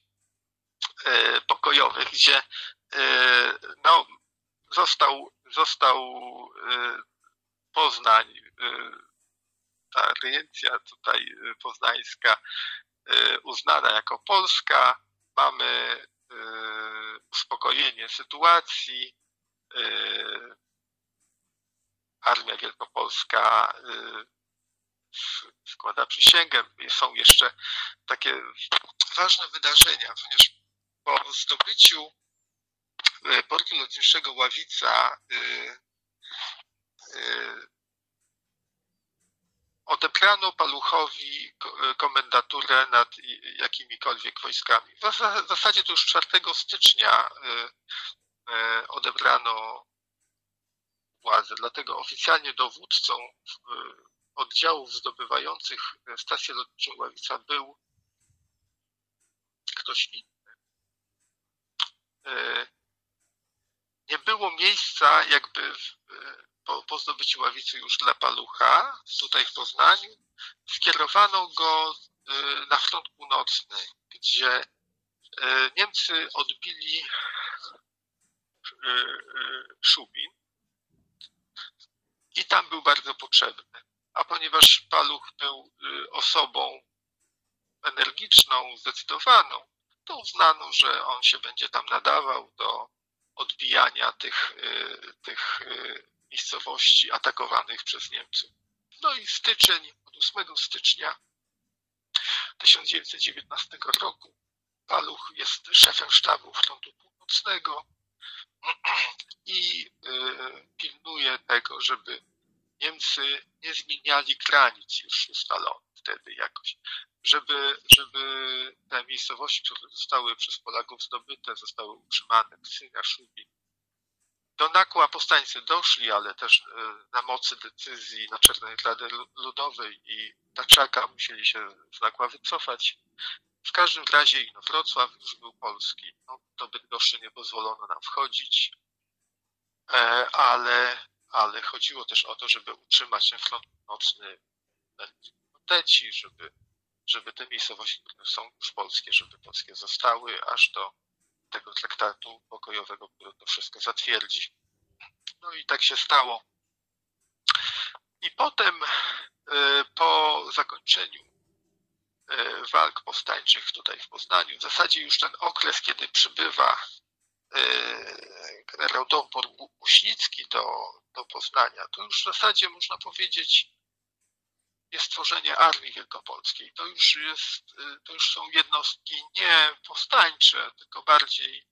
y, pokojowych, gdzie y, no, został, został Poznań, ta rejencja tutaj poznańska uznana jako polska. Mamy uspokojenie sytuacji. Armia Wielkopolska składa przysięgę. Są jeszcze takie ważne wydarzenia, ponieważ po zdobyciu portu lotniczego Ławica Y, odebrano Paluchowi komendaturę nad jakimikolwiek wojskami. W zasadzie to już 4 stycznia y, y, odebrano władzę, dlatego oficjalnie dowódcą oddziałów zdobywających stację lotniczą Ławica był ktoś inny. Nie było miejsca jakby po, po zdobyciu ławicy już dla Palucha, tutaj w Poznaniu, skierowano go y, na front północny, gdzie y, Niemcy odbili y, Szubin i tam był bardzo potrzebny. A ponieważ Paluch był osobą energiczną, zdecydowaną, to uznano, że on się będzie tam nadawał do odbijania tych, tych miejscowości atakowanych przez Niemców. No i styczeń, od 8 stycznia 1919 roku Paluch jest szefem sztabu frontu północnego i y, pilnuje tego, żeby Niemcy nie zmieniali granic już ustalonych wtedy jakoś, żeby, żeby te miejscowości, które zostały przez Polaków zdobyte, zostały utrzymane, Ksynia, Szubin, do Nakła powstańcy doszli, ale też e, na mocy decyzji Naczelnej Rady Ludowej i Taczaka musieli się z Nakła wycofać. W każdym razie Inowrocław już był polski. No, do Bydgoszczy nie pozwolono nam wchodzić, e, ale, ale chodziło też o to, żeby utrzymać ten front nocny Teci, żeby, żeby te miejscowości, które są już polskie, żeby polskie zostały, aż do tego traktatu pokojowego, który to wszystko zatwierdzi. No i tak się stało. I potem e, po zakończeniu e, walk powstańczych tutaj w Poznaniu, w zasadzie już ten okres, kiedy przybywa e, generał Dąbor Muśnicki do, do Poznania, to już w zasadzie można powiedzieć jest tworzenie Armii Wielkopolskiej. To już, jest, to już są jednostki nie powstańcze, tylko bardziej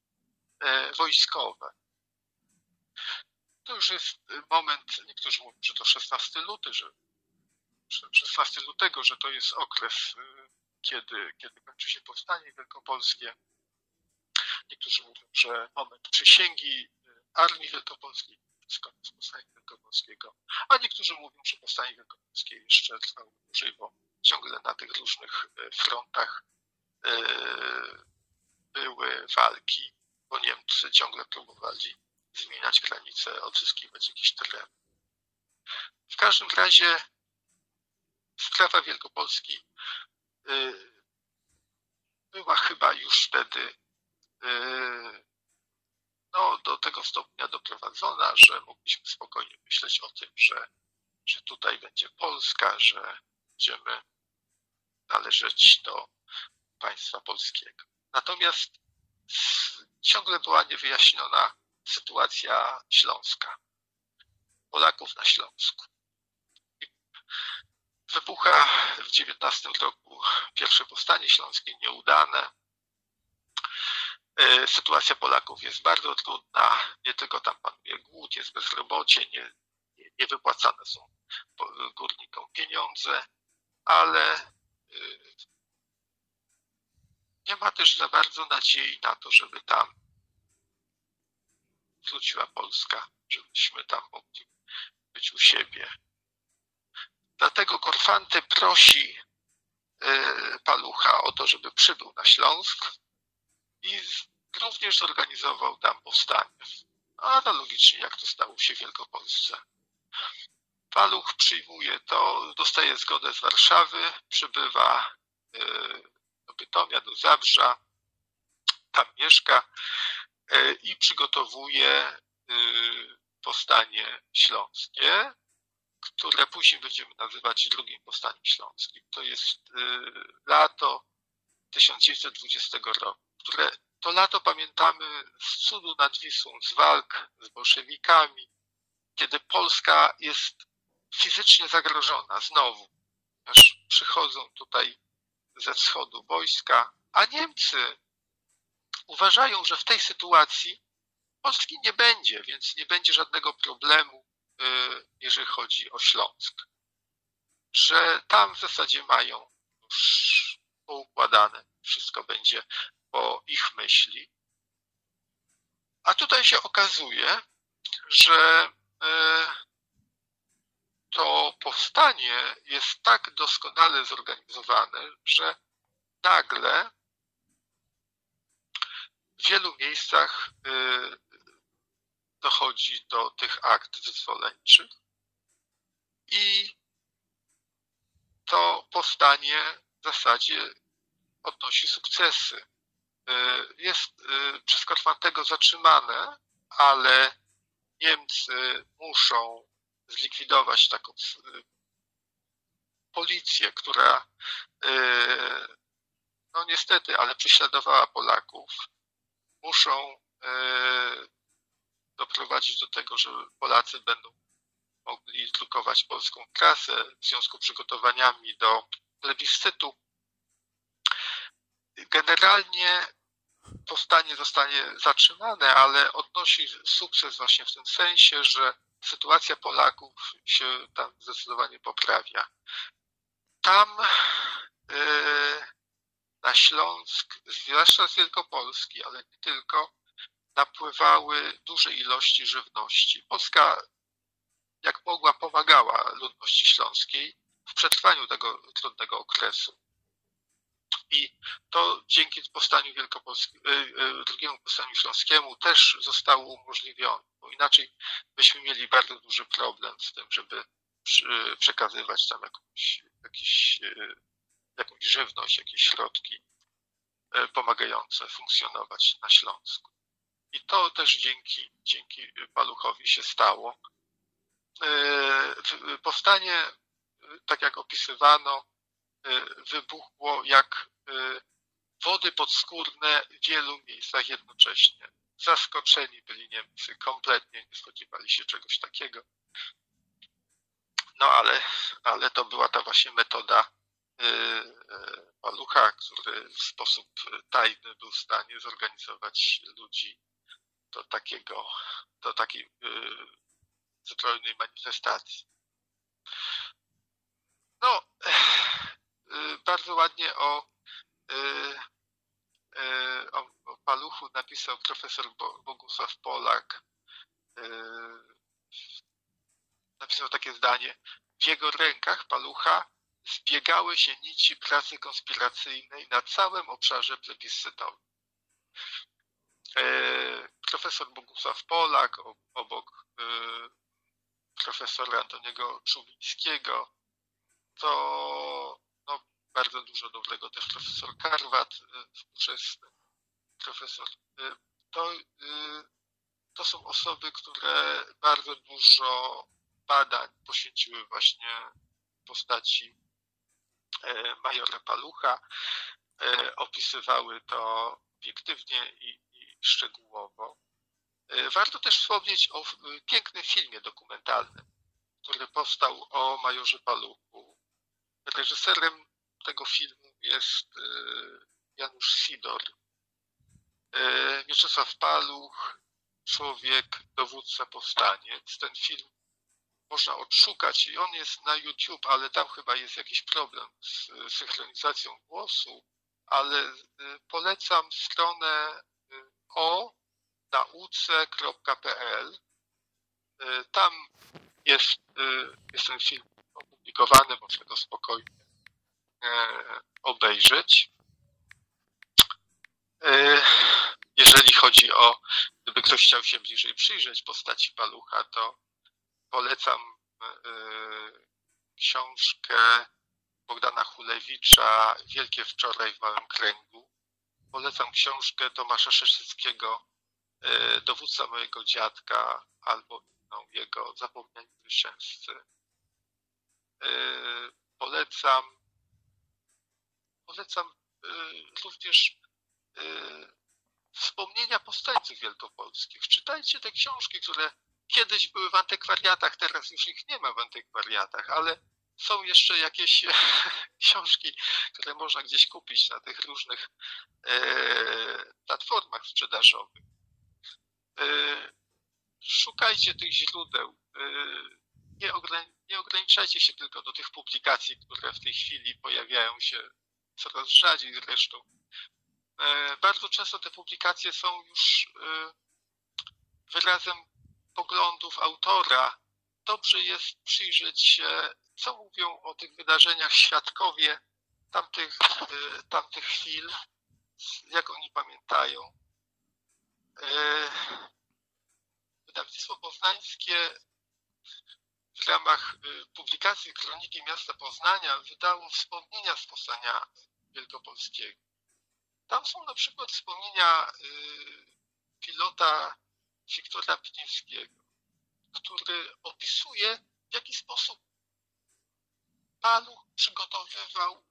wojskowe. To już jest moment, niektórzy mówią, że to 16 luty, że 16 lutego, że to jest okres, y, kiedy, kiedy kończy się powstanie wielkopolskie. Niektórzy mówią, że moment przysięgi y, Armii Wielkopolskiej, koniec powstania wielkopolskiego, a niektórzy mówią, że powstanie wielkopolskie jeszcze trwało dłużej, bo ciągle na tych różnych y, frontach były walki, bo Niemcy ciągle próbowali zmieniać granice, odzyskiwać jakiś teren. W każdym razie sprawa Wielkopolski y, była chyba już wtedy no, do tego stopnia doprowadzona, że mogliśmy spokojnie myśleć o tym, że, że tutaj będzie Polska, że będziemy należeć do państwa polskiego. Natomiast ciągle była niewyjaśniona sytuacja śląska, Polaków na Śląsku. Wybucha w XIX roku pierwsze powstanie śląskie, nieudane. E, sytuacja Polaków jest bardzo trudna. Nie tylko tam panuje głód, jest bezrobocie, nie, nie, nie wypłacane są górnikom pieniądze, ale e, nie ma też za bardzo nadziei na to, żeby tam wróciła Polska, żebyśmy tam mogli być u siebie. Dlatego Korfanty prosi e, Palucha o to, żeby przybył na Śląsk i również zorganizował tam powstanie. Analogicznie jak to stało się w Wielkopolsce. Paluch przyjmuje to, dostaje zgodę z Warszawy, przybywa e, do Bytomia, do Zabrza, tam mieszka E, i przygotowuje e, powstanie śląskie, które później będziemy nazywać drugim powstaniem śląskim. To jest lato 1920 roku, które to lato pamiętamy z cudu nad Wisłą, z walk z bolszewikami, kiedy Polska jest fizycznie zagrożona znowu, aż przychodzą tutaj ze wschodu wojska, a Niemcy uważają, że w tej sytuacji Polski nie będzie, więc nie będzie żadnego problemu, y, jeżeli chodzi o Śląsk. Że tam w zasadzie mają już poukładane, wszystko będzie po ich myśli. A tutaj się okazuje, że y, to powstanie jest tak doskonale zorganizowane, że nagle w wielu miejscach y, dochodzi do tych akt wyzwoleńczych i to powstanie w zasadzie odnosi sukcesy. Y, jest przez Korfantego zatrzymane, ale Niemcy muszą zlikwidować taką policję, która no niestety, ale prześladowała Polaków muszą e, doprowadzić do tego, że Polacy będą mogli drukować polską klasę w związku z przygotowaniami do plebiscytu. Generalnie powstanie zostanie zatrzymane, ale odnosi sukces właśnie w tym sensie, że sytuacja Polaków się tam zdecydowanie poprawia. Tam yy, na Śląsk, zwłaszcza z Wielkopolski, ale nie tylko, napływały duże ilości żywności. Polska, jak mogła, pomagała ludności śląskiej w przetrwaniu tego trudnego okresu. I to dzięki powstaniu wielkopolskiemu, drugiemu powstaniu śląskiemu też zostało umożliwione, bo inaczej byśmy mieli bardzo duży problem z tym, żeby przekazywać tam jakąś, jakieś, jakąś żywność, jakieś środki pomagające funkcjonować na Śląsku. I to też dzięki, dzięki Paluchowi się stało. Powstanie, tak jak opisywano, wybuchło jak wody podskórne w wielu miejscach jednocześnie. Zaskoczeni byli Niemcy, kompletnie nie spodziewali się czegoś takiego. No ale, ale to była ta właśnie metoda Palucha, który w sposób tajny był w stanie zorganizować ludzi do takiego, do takiej zbrojnej manifestacji. No, bardzo ładnie o, o, o Paluchu napisał profesor Bogusław Polak. Napisał takie zdanie. W jego rękach Palucha zbiegały się nici pracy konspiracyjnej na całym obszarze plebiscytowym. Profesor Bogusław Polak obok profesora Antoniego Czubińskiego, to no, bardzo dużo dobrego też profesor Karwat, współczesny profesor. To, to są osoby, które bardzo dużo badań poświęciły właśnie postaci majora Palucha, opisywały to obiektywnie i, i szczegółowo. Warto też wspomnieć o pięknym filmie dokumentalnym, który powstał o majorze Paluchu. Reżyserem tego filmu jest Janusz Sidor. Mieczysław Paluch, człowiek, dowódca, powstaniec. Ten film można odszukać i on jest na YouTube, ale tam chyba jest jakiś problem z synchronizacją głosu, ale polecam stronę o nauce.pl. Tam jest, jest ten film opublikowany, można go spokojnie obejrzeć. Jeżeli chodzi o, gdyby ktoś chciał się bliżej przyjrzeć postaci Palucha, to polecam książkę Bogdana Hulewicza Wielkie Wczoraj w Małym Kręgu. Polecam książkę Tomasza Szeszyckiego Dowódca mojego dziadka albo inną jego Zapomniani zwycięzcy. Polecam polecam również wspomnienia powstańców wielkopolskich. Czytajcie te książki, które kiedyś były w antykwariatach, teraz już ich nie ma w antykwariatach, ale są jeszcze jakieś książki, które można gdzieś kupić na tych różnych platformach sprzedażowych. Szukajcie tych źródeł. Nie ograniczajcie się tylko do tych publikacji, które w tej chwili pojawiają się coraz rzadziej zresztą. Bardzo często te publikacje są już wyrazem poglądów autora. Dobrze jest przyjrzeć się, co mówią o tych wydarzeniach świadkowie tamtych, tamtych chwil, jak oni pamiętają. Wydawnictwo Poznańskie w ramach publikacji Kroniki Miasta Poznania wydało wspomnienia z Powstania Wielkopolskiego. Tam są na przykład wspomnienia pilota Wiktora Pniewskiego, który opisuje, w jaki sposób Paluch przygotowywał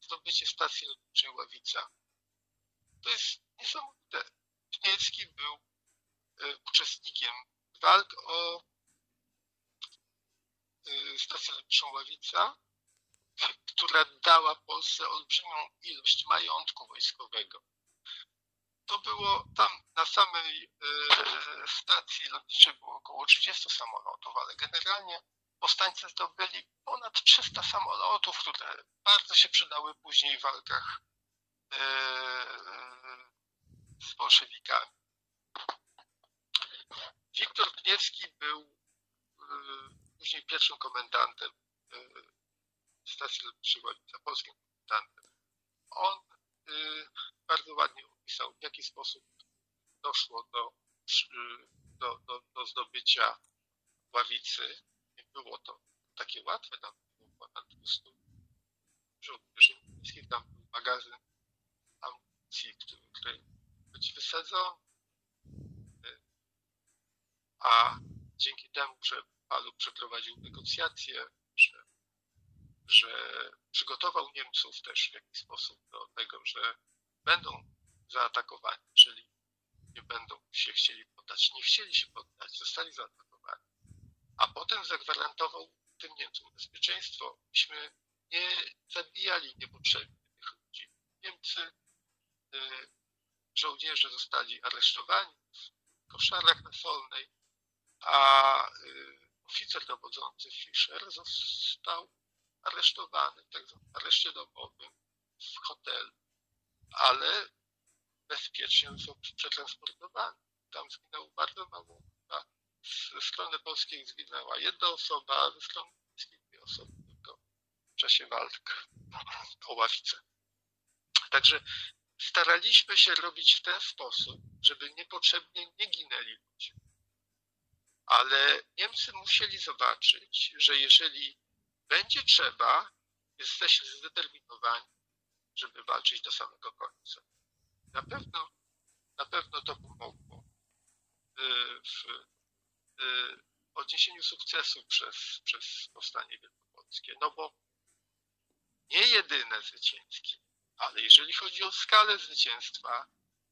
zdobycie stacji lotniczej Ławica. To jest niesamowite. Pniewski był uczestnikiem walk o stację lotniczą Ławica, która dała Polsce olbrzymią ilość majątku wojskowego. To było tam na samej stacji lotniczej było około 30 samolotów, ale generalnie powstańcy zdobyli ponad 300 samolotów, które bardzo się przydały później w walkach z bolszewikami. Wiktor Pniewski był później pierwszym komendantem stacji lotniczej Ławica, polskim komendantem. on bardzo ładnie opisał, w jaki sposób doszło do, do, do, do zdobycia ławicy. Nie było to takie łatwe, tam było ponad 200 żołnierzy niemieckich, tam był magazyn amunicji, który, który być wysadzony. A dzięki temu, że Palu przeprowadził negocjacje, że, że przygotował Niemców też w jakiś sposób do tego, że będą zaatakowani, jeżeli nie będą się chcieli poddać. Nie chcieli się poddać, zostali zaatakowani. A potem zagwarantował tym Niemcom bezpieczeństwo. Myśmy nie zabijali niepotrzebnie tych ludzi. Niemcy, y, żołnierze zostali aresztowani w koszarach na Solnej, a y, oficer dowodzący Fischer został aresztowany w tak zwanym areszcie domowym w hotelu, ale bezpiecznie został przetransportowany. Tam zginęło bardzo mało. Ze strony polskiej zginęła jedna osoba, a ze strony niemieckiej dwie osoby tylko w czasie walk o ławicę. Także staraliśmy się robić w ten sposób, żeby niepotrzebnie nie ginęli ludzie. Ale Niemcy musieli zobaczyć, że jeżeli będzie trzeba, jesteśmy zdeterminowani, żeby walczyć do samego końca. Na pewno, na pewno to pomogło y, w y, odniesieniu sukcesu przez, przez powstanie wielkopolskie. No bo nie jedyne zwycięskie, ale jeżeli chodzi o skalę zwycięstwa,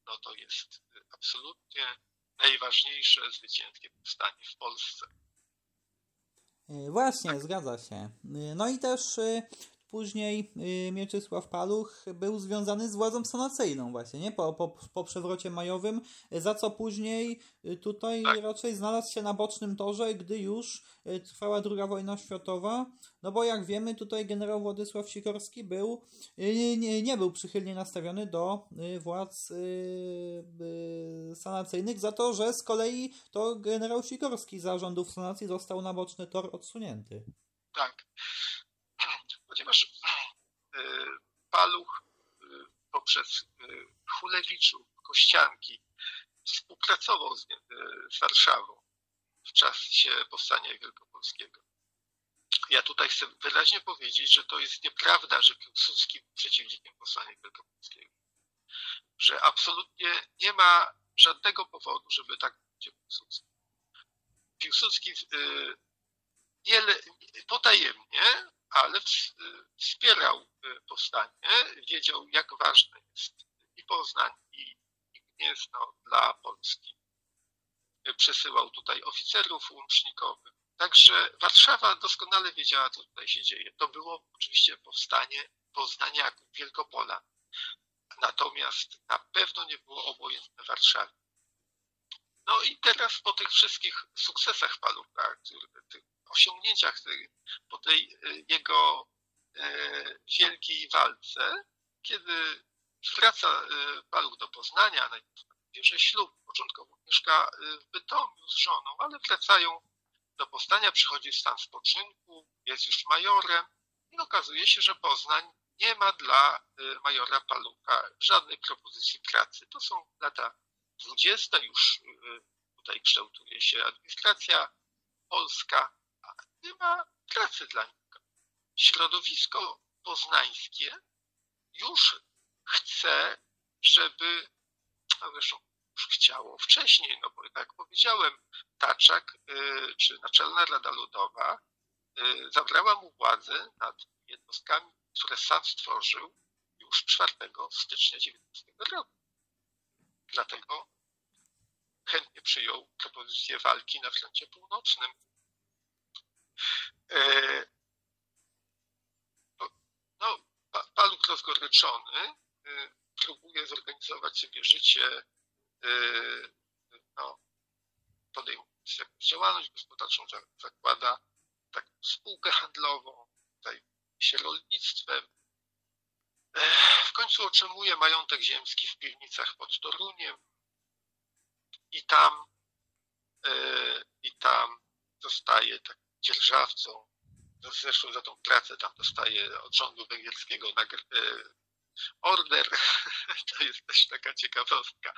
no to jest absolutnie najważniejsze zwycięskie powstanie w Polsce. E, właśnie, zgadza się. E, no i też e, później Mieczysław Paluch był związany z władzą sanacyjną właśnie, nie? Po, po, po przewrocie majowym, za co później tutaj tak. raczej znalazł się na bocznym torze, gdy już trwała II wojna światowa, no bo jak wiemy, tutaj generał Władysław Sikorski był, y, nie, nie był przychylnie nastawiony do y, władz y, sanacyjnych za to, że z kolei to generał Sikorski za rządów sanacji został na boczny tor odsunięty. Tak. Ponieważ Paluch poprzez Chulewiczów, Kościanki współpracował z, z Warszawą w czasie powstania wielkopolskiego. Ja tutaj chcę wyraźnie powiedzieć, że to jest nieprawda, że Piłsudski był przeciwnikiem powstania wielkopolskiego. Że absolutnie nie ma żadnego powodu, żeby tak będzie Piłsudski. Piłsudski nie, potajemnie, ale wspierał y, powstanie, wiedział jak ważne jest i Poznań, i, i Gniezno dla Polski. Przesyłał tutaj oficerów łącznikowych, Także Warszawa doskonale wiedziała, co tutaj się dzieje. To było oczywiście powstanie Poznaniaków, Wielkopola. Natomiast na pewno nie było obojętne Warszawy. No i teraz po tych wszystkich sukcesach Palucha, tych osiągnięciach, po tej e, jego e, wielkiej walce, kiedy wraca e, Paluch do Poznania, bierze ślub, początkowo mieszka w Bytomiu z żoną, ale wracają do powstania przychodzi w stan spoczynku, jest już majorem i okazuje się, że Poznań nie ma dla majora Palucha żadnej propozycji pracy. To są lata dwudzieste, już y, tutaj kształtuje się administracja polska, a nie ma pracy dla niego. Środowisko poznańskie już chce, żeby, zresztą już chciało wcześniej, no bo jak powiedziałem, Taczak y, czy Naczelna Rada Ludowa y, zabrała mu władzę nad jednostkami, które sam stworzył już 4 stycznia 19 roku. Dlatego chętnie przyjął propozycję walki na froncie północnym. Y, no, Paluch rozgoryczony próbuje zorganizować sobie życie no, podejmując jakąś działalność gospodarczą, zakłada taką spółkę handlową, zajmuje się rolnictwem. W końcu otrzymuje majątek ziemski w piwnicach pod Toruniem i tam, i tam zostaje tak dzierżawcą. Zresztą za tą pracę tam dostaje od rządu węgierskiego order. To jest też taka ciekawostka.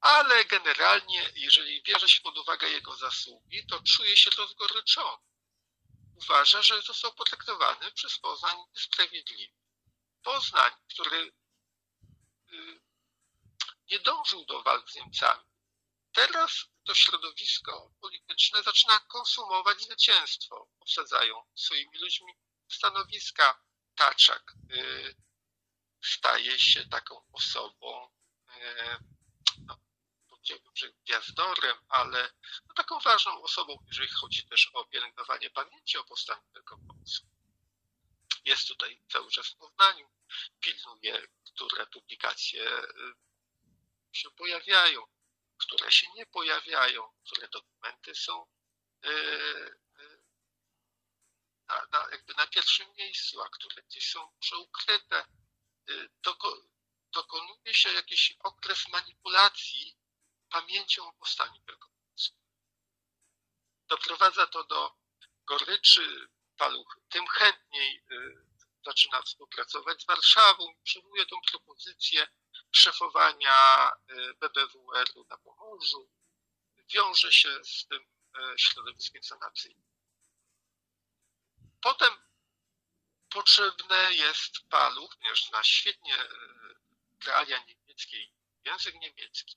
Ale generalnie, jeżeli bierze się pod uwagę jego zasługi, to czuje się rozgoryczony. Uważa, że został potraktowany przez Poznań niesprawiedliwie. Poznań, który y, nie dążył do walk z Niemcami, teraz to środowisko polityczne zaczyna konsumować zwycięstwo. Obsadzają swoimi ludźmi stanowiska. Taczak y, staje się taką osobą, y, no, powiedziałbym, że gwiazdorem, ale no, taką ważną osobą, jeżeli chodzi też o pielęgnowanie pamięci o powstaniu wielkopolskim. Jest tutaj cały czas w Poznaniu, pilnuje, które publikacje y, się pojawiają, które się nie pojawiają, które dokumenty są y, y, na, na, jakby na pierwszym miejscu, a które gdzieś są może ukryte. Doko, dokonuje się jakiś okres manipulacji pamięcią o powstaniu wielkopolskim. Doprowadza to do goryczy, paluch tym chętniej zaczyna współpracować z Warszawą i przyjmuje tą propozycję szefowania y, BBWR-u na Pomorzu. Wiąże się z tym y, środowiskiem sanacyjnym. Potem potrzebne jest paluch, ponieważ zna świetnie y, realia niemieckie i język niemiecki.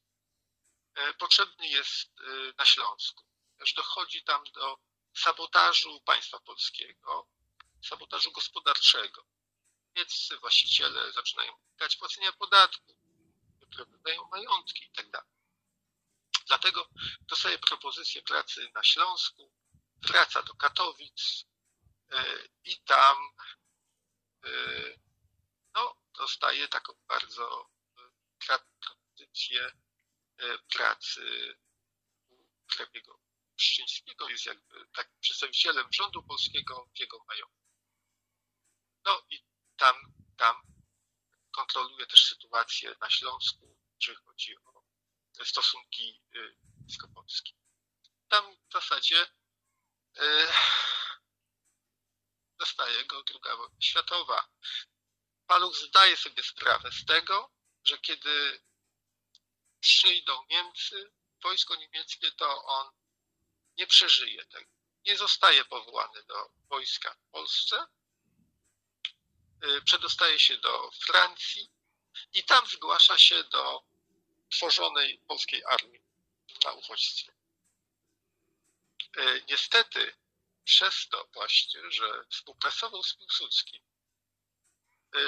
Potrzebny jest na Śląsku. Też dochodzi tam do sabotażu państwa polskiego, sabotażu gospodarczego. Niemieccy właściciele zaczynają unikać płacenia podatku, wyprowadzają majątki itd. Tak Dlatego dostaje propozycję pracy na Śląsku, wraca do Katowic e, i tam e, no, dostaje taką bardzo e, tradycję pracy u hrabiego Szczyńskiego, jest jakby takim przedstawicielem rządu polskiego w jego majątku. No i tam, tam kontroluje też sytuację na Śląsku, jeżeli chodzi o stosunki bliskopolskie. Y, tam w zasadzie y, zostaje go druga wojna światowa. Paluch zdaje sobie sprawę z tego, że kiedy przyjdą Niemcy, wojsko niemieckie, to on nie przeżyje tego. Nie zostaje powołany do wojska w Polsce, Y, przedostaje się do Francji i tam zgłasza się do tworzonej polskiej armii na uchodźstwie. Y, niestety przez to właśnie, że współpracował z Piłsudskim, y,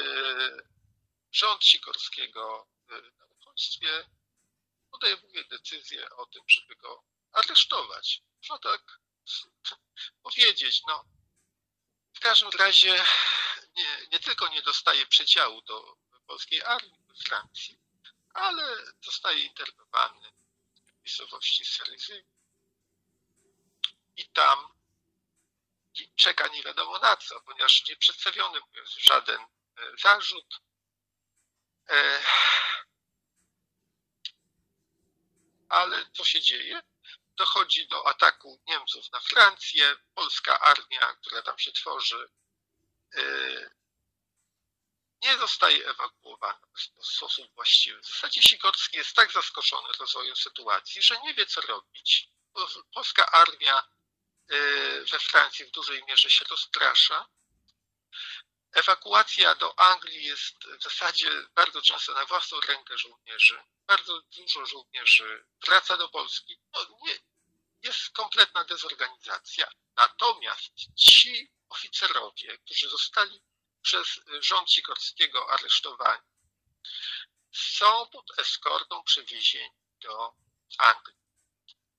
rząd Sikorskiego na uchodźstwie podejmuje decyzję o tym, żeby go aresztować. Można tak powiedzieć. No, w każdym razie nie, nie tylko nie dostaje przedziału do polskiej armii we Francji, ale zostaje internowany w miejscowości Seryzy i tam czeka nie wiadomo na co, ponieważ nie przedstawiony mu jest żaden e, zarzut. E, ale co się dzieje? Dochodzi do ataku Niemców na Francję. Polska armia, która tam się tworzy, Y, nie zostaje ewakuowana w sposób właściwy. W zasadzie Sikorski jest tak zaskoczony rozwojem sytuacji, że nie wie co robić. Polska armia y, we Francji w dużej mierze się rozprasza. Ewakuacja do Anglii jest w zasadzie bardzo często na własną rękę żołnierzy. Bardzo dużo żołnierzy wraca do Polski. No, nie, jest kompletna dezorganizacja. Natomiast ci oficerowie, którzy zostali przez rząd Sikorskiego aresztowani, są pod eskortą przewiezieni do Anglii.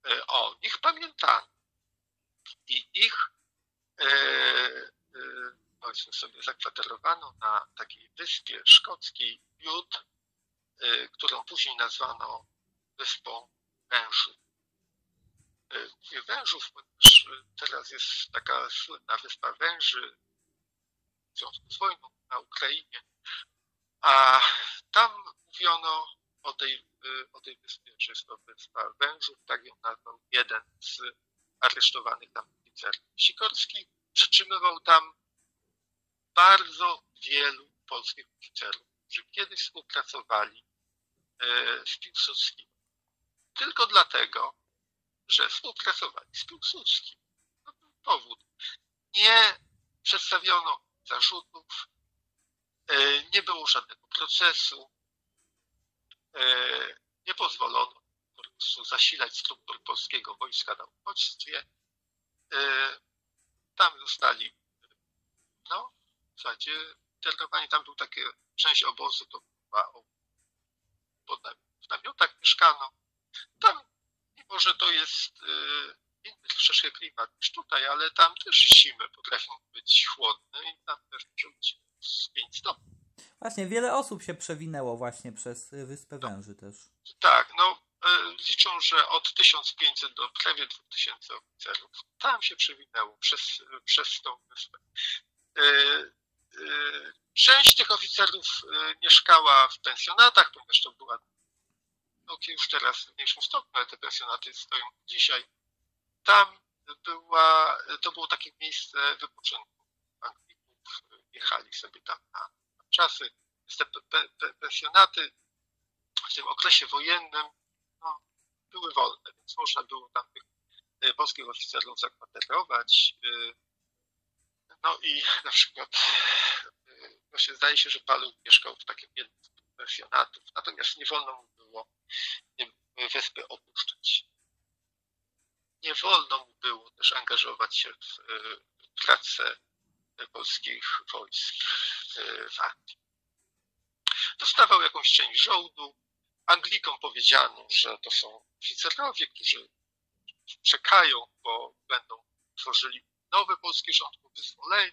E, o nich pamiętano i ich e, powiedzmy sobie zakwaterowano na takiej wyspie szkockiej Bute, którą później nazwano wyspą Węży. Mówię wężów, ponieważ teraz jest taka słynna wyspa węży w związku z wojną na Ukrainie, a tam mówiono o tej, o tej wyspie, że jest to wyspa wężów, tak ją nazwał jeden z aresztowanych tam oficerów. Sikorski przytrzymywał tam bardzo wielu polskich oficerów, którzy kiedyś współpracowali z Piłsudskim. Tylko dlatego, że współpracowali z Piłsudskim. To był powód. Nie przedstawiono zarzutów, nie było żadnego procesu, nie pozwolono po prostu zasilać struktur polskiego wojska na uchodźstwie. Tam zostali, no, w zasadzie internowani, tam był takie, część obozu to była pod, w namiotach mieszkano. Tam, mimo że to jest inny troszeczkę klimat niż tutaj, ale tam też zimy potrafią być chłodne i tam też może być z 5 stopni. Właśnie, wiele osób się przewinęło właśnie przez Wyspę Węży też. Tak, no liczą, że od 1500 do prawie 2000 oficerów tam się przewinęło przez, przez tą wyspę. Część tych oficerów mieszkała w pensjonatach, ponieważ to była no, już teraz w mniejszym stopniu, ale te pensjonaty stoją dzisiaj. Tam była, to było takie miejsce wypoczynku Anglików. Jechali sobie tam na, na czasy. Te pe, pe, pensjonaty w tym okresie wojennym no, były wolne, więc można było tam tych polskich oficerów zakwaterować. No i na przykład właśnie zdaje się, że Paluch mieszkał w takim jednym z pensjonatów, natomiast nie wolno mu było wyspy opuszczać. Nie wolno mu było też angażować się w pracę polskich wojsk w Anglii. Dostawał jakąś część żołdu. Anglikom powiedziano, że to są oficerowie, którzy czekają, bo będą tworzyli nowy polski rząd po wyzwoleniu.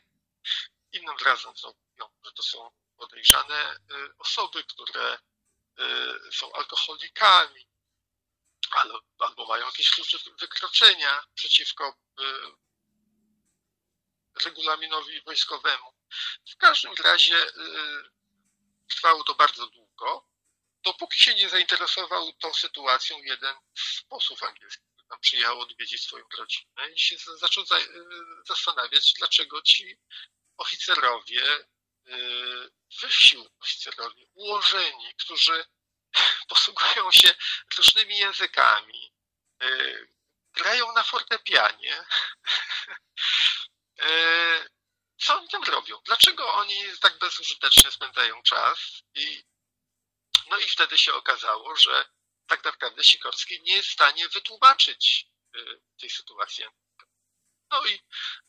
Innym razem mówią, że to są podejrzane osoby, które są alkoholikami, albo, mają jakieś wykroczenia przeciwko regulaminowi wojskowemu. W każdym razie trwało to bardzo długo, dopóki się nie zainteresował tą sytuacją jeden z posłów angielskich, tam przyjechał odwiedzić swoją rodzinę i się zaczął zastanawiać, dlaczego ci oficerowie, wyżsi oficerowie, ułożeni, którzy posługują się różnymi językami, grają na fortepianie. Co oni tam robią? Dlaczego oni tak bezużytecznie spędzają czas? I, no i wtedy się okazało, że tak naprawdę Sikorski nie jest w stanie wytłumaczyć tej sytuacji. No i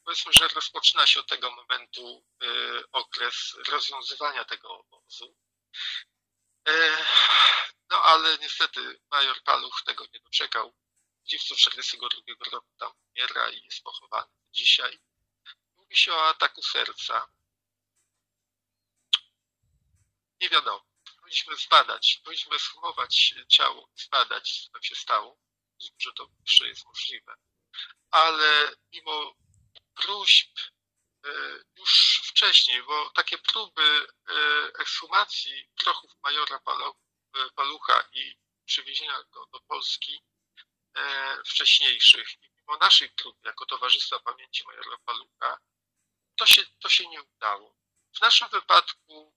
powiedzmy, że rozpoczyna się od tego momentu okres rozwiązywania tego obozu. No ale niestety major Paluch tego nie doczekał. W lipcu 1942 roku tam umiera i jest pochowany dzisiaj. Mówi się o ataku serca. Nie wiadomo. Powinniśmy zbadać, powinniśmy schować ciało, zbadać, co tam się stało. Że to jeszcze jest możliwe. Ale mimo próśb już wcześniej, bo takie próby ekshumacji prochów majora Palucha i przywiezienia go do Polski wcześniejszych i mimo naszej prób jako Towarzystwa Pamięci Majora Palucha, to się, to się nie udało. W naszym wypadku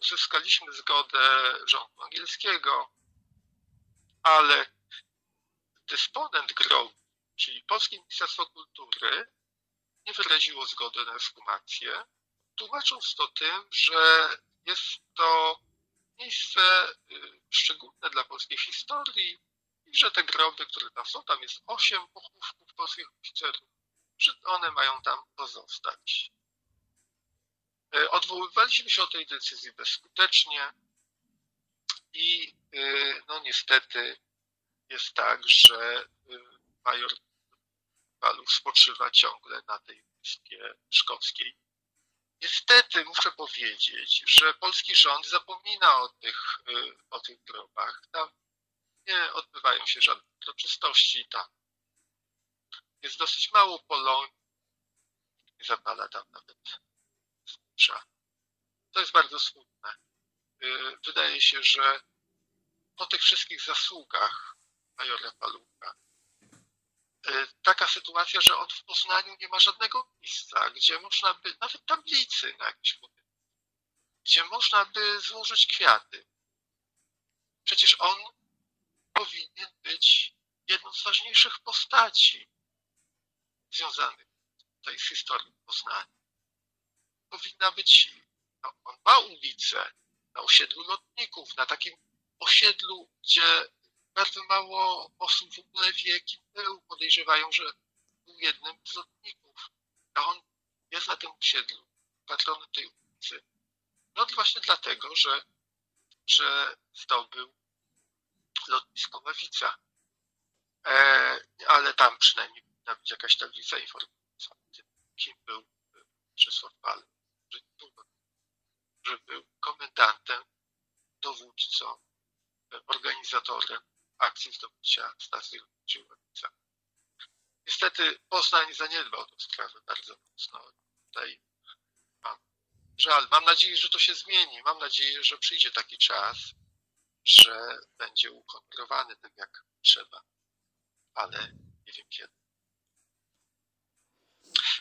uzyskaliśmy zgodę rządu angielskiego, ale dysponent grobu, czyli Polskie Ministerstwo Kultury, nie wyraziło zgody na ekshumację, tłumacząc to tym, że jest to miejsce szczególne dla polskiej historii i że te groby, które tam są, tam jest osiem pochówków polskich oficerów, że one mają tam pozostać. Odwoływaliśmy się od tej decyzji bezskutecznie i no niestety jest tak, że major Paluch spoczywa ciągle na tej wyspie szkockiej. Niestety muszę powiedzieć, że polski rząd zapomina o tych, o tych grobach. Tam nie odbywają się żadne uroczystości. Tam jest dosyć mało polonii. Nie zapala tam nawet To jest bardzo smutne. Wydaje się, że po tych wszystkich zasługach majora Palucha taka sytuacja, że on w Poznaniu nie ma żadnego miejsca, gdzie można by, nawet tablicy na jakimś budynku, gdzie można by złożyć kwiaty. Przecież on powinien być jedną z ważniejszych postaci związanych tutaj z historią Poznania. Powinna być, no, on ma ulicę na osiedlu lotników, na takim osiedlu, gdzie bardzo mało osób w ogóle wie, kim był. Podejrzewają, że był jednym z lotników. A on jest na tym osiedlu, patronem tej ulicy. No właśnie dlatego, że, że zdobył lotnisko Mawica. E, ale tam przynajmniej powinna być jakaś tablica tym, kim był Czesław Pal, że, że był komendantem, dowódcą, organizatorem akcji zdobycia stacji lotniczej Mawica. Niestety Poznań zaniedbał tę sprawę bardzo mocno. Tutaj mam żal. Mam nadzieję, że to się zmieni. Mam nadzieję, że przyjdzie taki czas, że będzie ukontrolowany tak jak trzeba. Ale nie wiem kiedy.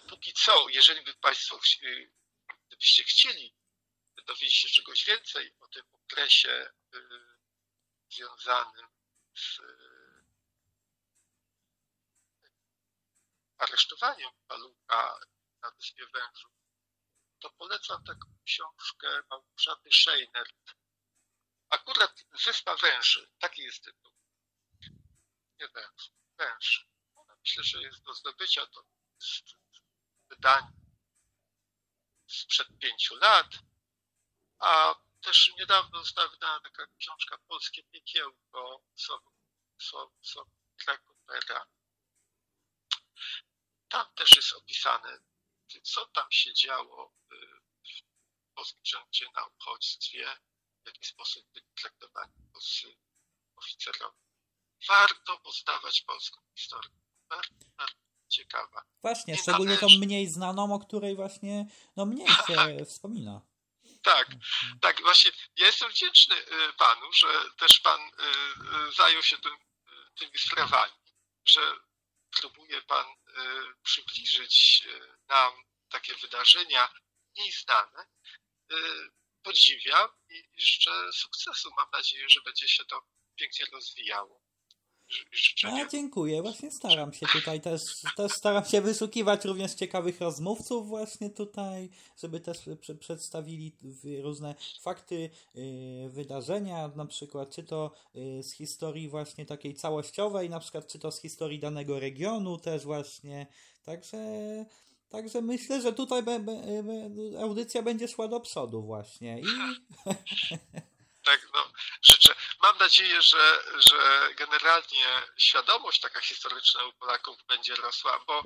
Póki co, jeżeli by Państwo, gdybyście chcieli dowiedzieć się czegoś więcej o tym okresie związanym z aresztowaniem Palucha na Wyspie Wężów, to polecam taką książkę Małgorzaty Scheinert. Akurat Wyspa Węży, taki jest tytuł. Nie węż, węż. Myślę, że jest do zdobycia, to jest wydanie sprzed pięciu lat, a też niedawno została wydana taka książka Polskie Piekiełko Kopera. Tam też jest opisane, co tam się działo w polskim rządzie na uchodźstwie, w jaki sposób byli traktowani polscy oficerowie. Warto poznawać polską historię. Bardzo, bardzo ciekawa. Właśnie, Nie szczególnie tą mniej znaną, o której właśnie no mniej się tak. wspomina. Tak, tak, właśnie ja jestem wdzięczny y, panu, że też pan y, y, zajął się tym, tymi sprawami, że próbuje pan przybliżyć nam takie wydarzenia mniej znane. Podziwiam i życzę sukcesu. Mam nadzieję, że będzie się to pięknie rozwijało życzenia. A, dziękuję. Właśnie staram się tutaj też, też staram się wyszukiwać również ciekawych rozmówców właśnie tutaj, żeby też przedstawili różne fakty, yy, wydarzenia, na przykład czy to yy, z historii właśnie takiej całościowej, na przykład czy to z historii danego regionu też właśnie. Także Także myślę, że tutaj be, be, be, audycja będzie szła do przodu właśnie. I... tak, no, życzę. Mam nadzieję, że, że generalnie świadomość taka historyczna u Polaków będzie rosła, bo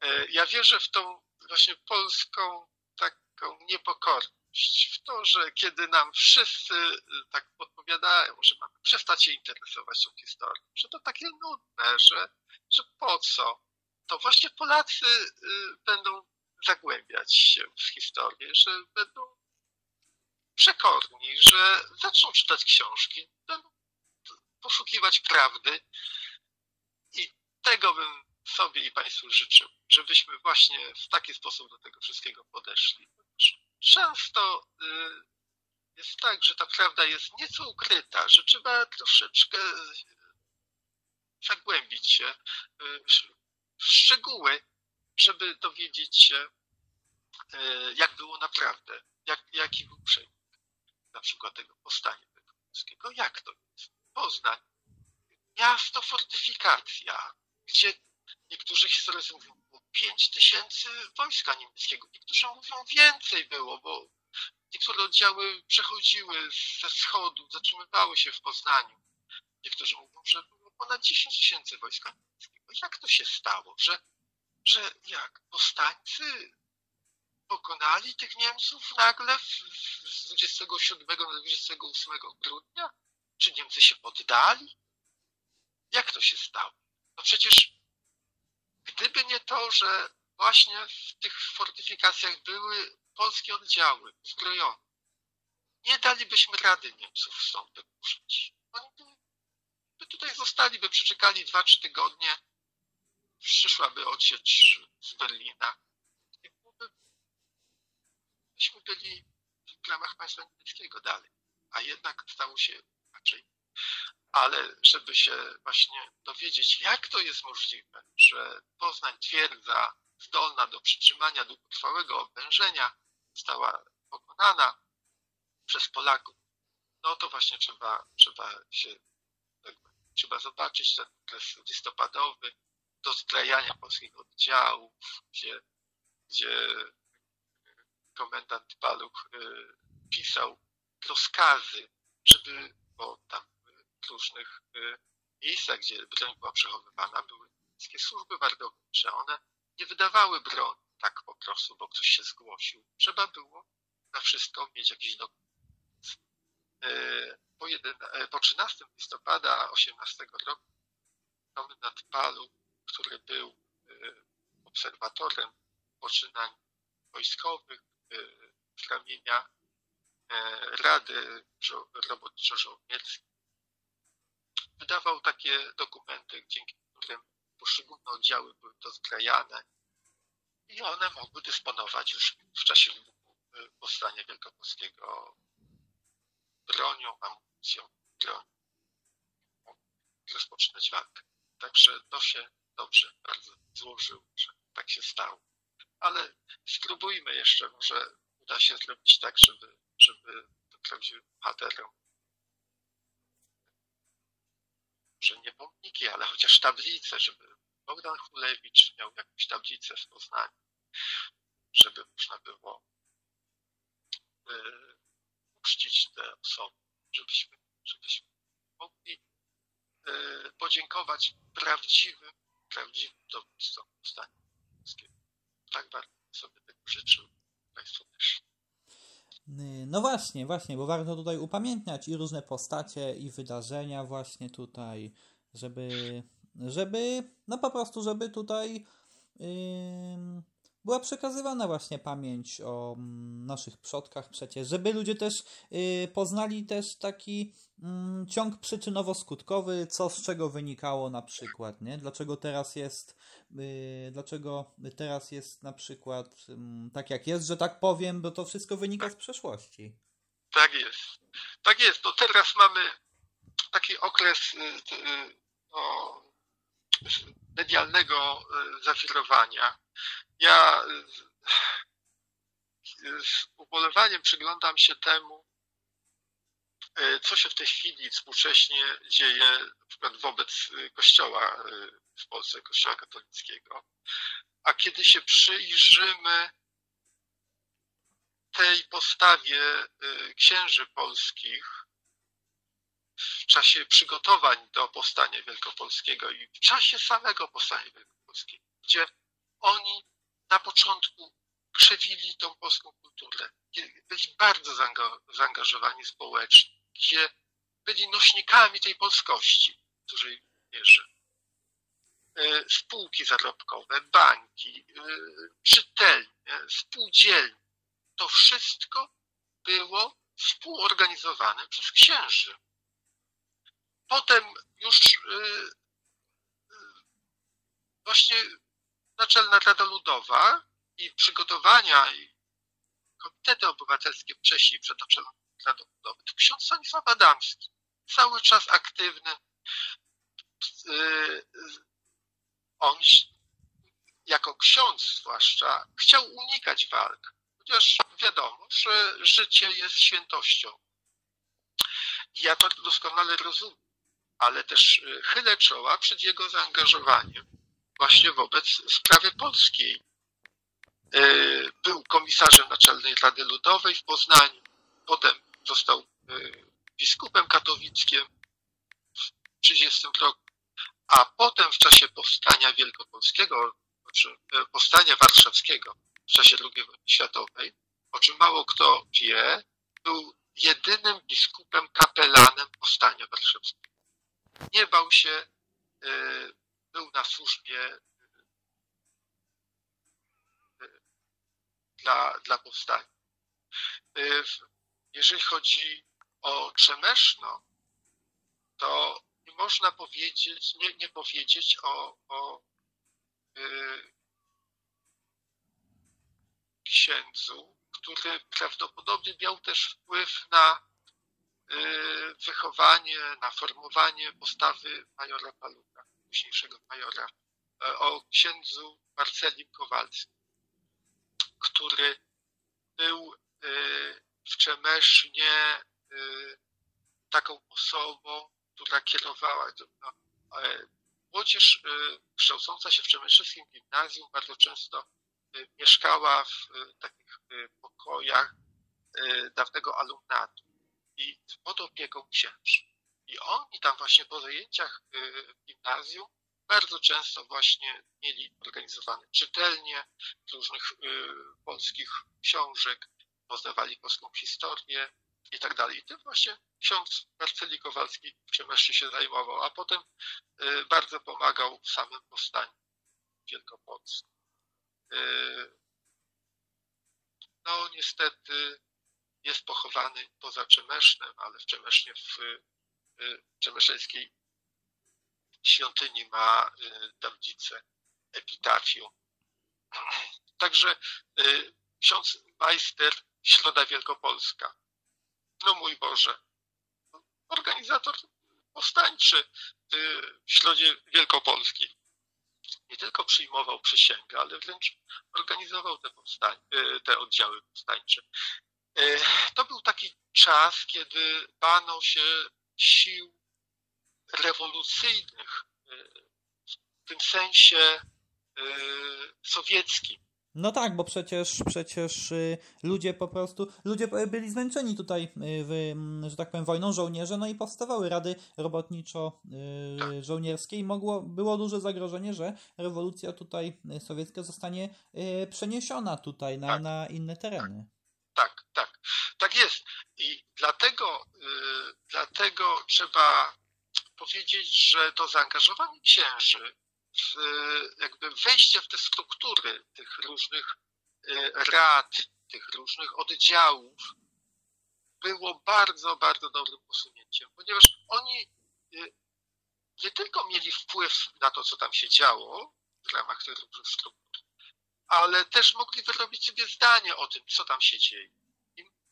e, ja wierzę w tą właśnie polską taką niepokorność, w to, że kiedy nam wszyscy e, tak podpowiadają, że mamy przestać się interesować tą historią, że to takie nudne, że, że po co, to właśnie Polacy e, będą zagłębiać się w historię, że będą przekorni, że zaczną czytać książki, będą poszukiwać prawdy i tego bym sobie i Państwu życzył, żebyśmy właśnie w taki sposób do tego wszystkiego podeszli. Często y, jest tak, że ta prawda jest nieco ukryta, że trzeba troszeczkę zagłębić się y, w szczegóły, żeby dowiedzieć się, y, jak było naprawdę, jak, jaki był przebieg na przykład tego powstania polskiego. Jak to jest? Poznań, miasto fortyfikacja, gdzie niektórzy historycy mówią, było 5 tysięcy wojska niemieckiego, niektórzy mówią więcej było, bo niektóre oddziały przechodziły ze wschodu, zatrzymywały się w Poznaniu. Niektórzy mówią, że było ponad 10 tysięcy wojska niemieckiego. Jak to się stało, że, że jak powstańcy pokonali tych Niemców nagle z 27 na 28 grudnia? Czy Niemcy się poddali? Jak to się stało? No przecież gdyby nie to, że właśnie w tych fortyfikacjach były polskie oddziały uzbrojone, nie dalibyśmy rady Niemców stąd wypuszczyć. Oni by, by tutaj zostali, by przeczekali 2-3 tygodnie, przyszłaby odsiecz z Berlina byśmy byli w ramach państwa niemieckiego dalej, a jednak stało się inaczej. Ale żeby się właśnie dowiedzieć, jak to jest możliwe, że Poznań twierdza zdolna do przytrzymania długotrwałego oblężenia została pokonana przez Polaków, no to właśnie trzeba, trzeba się trzeba zobaczyć ten okres listopadowy, do zbrajania polskich oddziałów, gdzie, gdzie komendant Paluch y, pisał rozkazy, żeby, bo tam w różnych y, miejscach, gdzie broń była przechowywana, były wszystkie służby wardownicze. One nie wydawały broni tak po prostu, bo ktoś się zgłosił. Trzeba było na wszystko mieć jakiś dokument. Y, po, po 13 listopada 18 roku komendant Paluch, który był obserwatorem poczynań wojskowych ramienia Rady Robotniczo-Żołnierskiej. Wydawał takie dokumenty, dzięki którym poszczególne oddziały były dozbrajane i one mogły dysponować już w czasie wybuchu powstania wielkopolskiego bronią, amunicją, bronią, rozpoczynać walkę. Także to się dobrze bardzo złożyło, że tak się stało. Ale spróbujmy jeszcze, może uda się zrobić tak, żeby, żeby prawdziwym bohaterom że nie pomniki, ale chociaż tablice, żeby Bogdan Chulewicz miał jakąś tablicę w Poznaniu, żeby można było y, uczcić te osoby, żebyśmy, żebyśmy mogli y, podziękować prawdziwym, prawdziwym dowódcom Poznania Tak bardzo sobie tego życzył Państwu też. No właśnie, właśnie, bo warto tutaj upamiętniać i różne postacie, i wydarzenia właśnie tutaj, żeby, żeby, no po prostu, żeby tutaj yy, była przekazywana właśnie pamięć o mm, naszych przodkach przecież, żeby ludzie też yy, poznali też taki yy, ciąg przyczynowo-skutkowy, co z czego wynikało na przykład, nie? Dlaczego teraz jest yy, dlaczego teraz jest na przykład tak jak jest, że tak powiem, bo to wszystko wynika z przeszłości. Tak jest. Tak jest. To teraz mamy taki okres y, y, no, medialnego y, zawirowania ja z ubolewaniem przyglądam się temu, e, co się w tej chwili współcześnie dzieje na wobec e, Kościoła w Polsce, Kościoła katolickiego. A kiedy się przyjrzymy tej postawie księży polskich w czasie przygotowań do powstania wielkopolskiego i w czasie samego powstania wielkopolskiego, gdzie oni na początku krzewili tą polską kulturę. Byli bardzo zaangażowani społecznie, gdzie byli nośnikami tej polskości w dużej mierze. E, spółki zarobkowe, banki, e, czytelnie, spółdzielnie. To wszystko było współorganizowane przez księży. Potem już e, właśnie Naczelna Rada Ludowa i przygotowania i komitety obywatelskie wcześniej przed Naczelną Radą Ludowy, to ksiądz Stanisław Adamski, cały czas aktywny. Y, on jako ksiądz zwłaszcza chciał unikać walk, chociaż wiadomo, że życie jest świętością. Ja to doskonale rozumiem, ale też y, chylę czoła przed jego zaangażowaniem właśnie wobec sprawy polskiej. E, był komisarzem Naczelnej Rady Ludowej w Poznaniu, potem został e, biskupem katowickim w 30 roku, a potem w czasie powstania wielkopolskiego, znaczy e, powstania warszawskiego w czasie II wojny światowej, o czym mało kto wie, był jedynym biskupem kapelanem powstania warszawskiego. Nie bał się był na służbie y, dla, dla powstania. Y, jeżeli chodzi o Trzemeszno, to nie można powiedzieć, nie, nie powiedzieć o, o y, księdzu, który prawdopodobnie miał też wpływ na wychowanie, na formowanie postawy majora Palucha, późniejszego majora, o księdzu Marcelim Kowalskim, który był w Czemesznie taką osobą, która kierowała. Młodzież kształcąca się w Czemeszewskim Gimnazjum bardzo często mieszkała w takich pokojach dawnego alumnatu i pod opieką księży. I oni tam właśnie po zajęciach w gimnazjum bardzo często właśnie mieli organizowane czytelnie różnych polskich książek, poznawali polską historię i tak dalej. I tym właśnie ksiądz Marceli Kowalski w Ciemeszczy się zajmował, a potem bardzo pomagał w samym powstaniu wielkopolskim. No niestety jest pochowany poza Czemesznem, ale w Czemesznie w Czemeszeńskiej świątyni ma tablicę epitafium. Także ksiądz majster Środa Wielkopolska. No mój Boże, organizator powstańczy w Środzie Wielkopolskiej. Nie tylko przyjmował przysięgę, ale wręcz organizował te, powstań, te oddziały powstańcze. To był taki czas, kiedy bano się sił rewolucyjnych w tym sensie sowieckim. No tak, bo przecież, przecież ludzie po prostu, ludzie byli zmęczeni tutaj, w, że tak powiem, wojną żołnierze, no i powstawały rady robotniczo-żołnierskie i mogło, było duże zagrożenie, że rewolucja tutaj sowiecka zostanie przeniesiona tutaj na, tak. na inne tereny. Tak, tak, tak jest. I dlatego, dlatego trzeba powiedzieć, że to zaangażowanie księży w jakby wejście w te struktury tych różnych e, rad, tych różnych oddziałów było bardzo, bardzo dobrym posunięciem, ponieważ oni e, nie tylko mieli wpływ na to, co tam się działo w ramach tych różnych struktur, ale też mogli wyrobić sobie zdanie o tym, co tam się dzieje.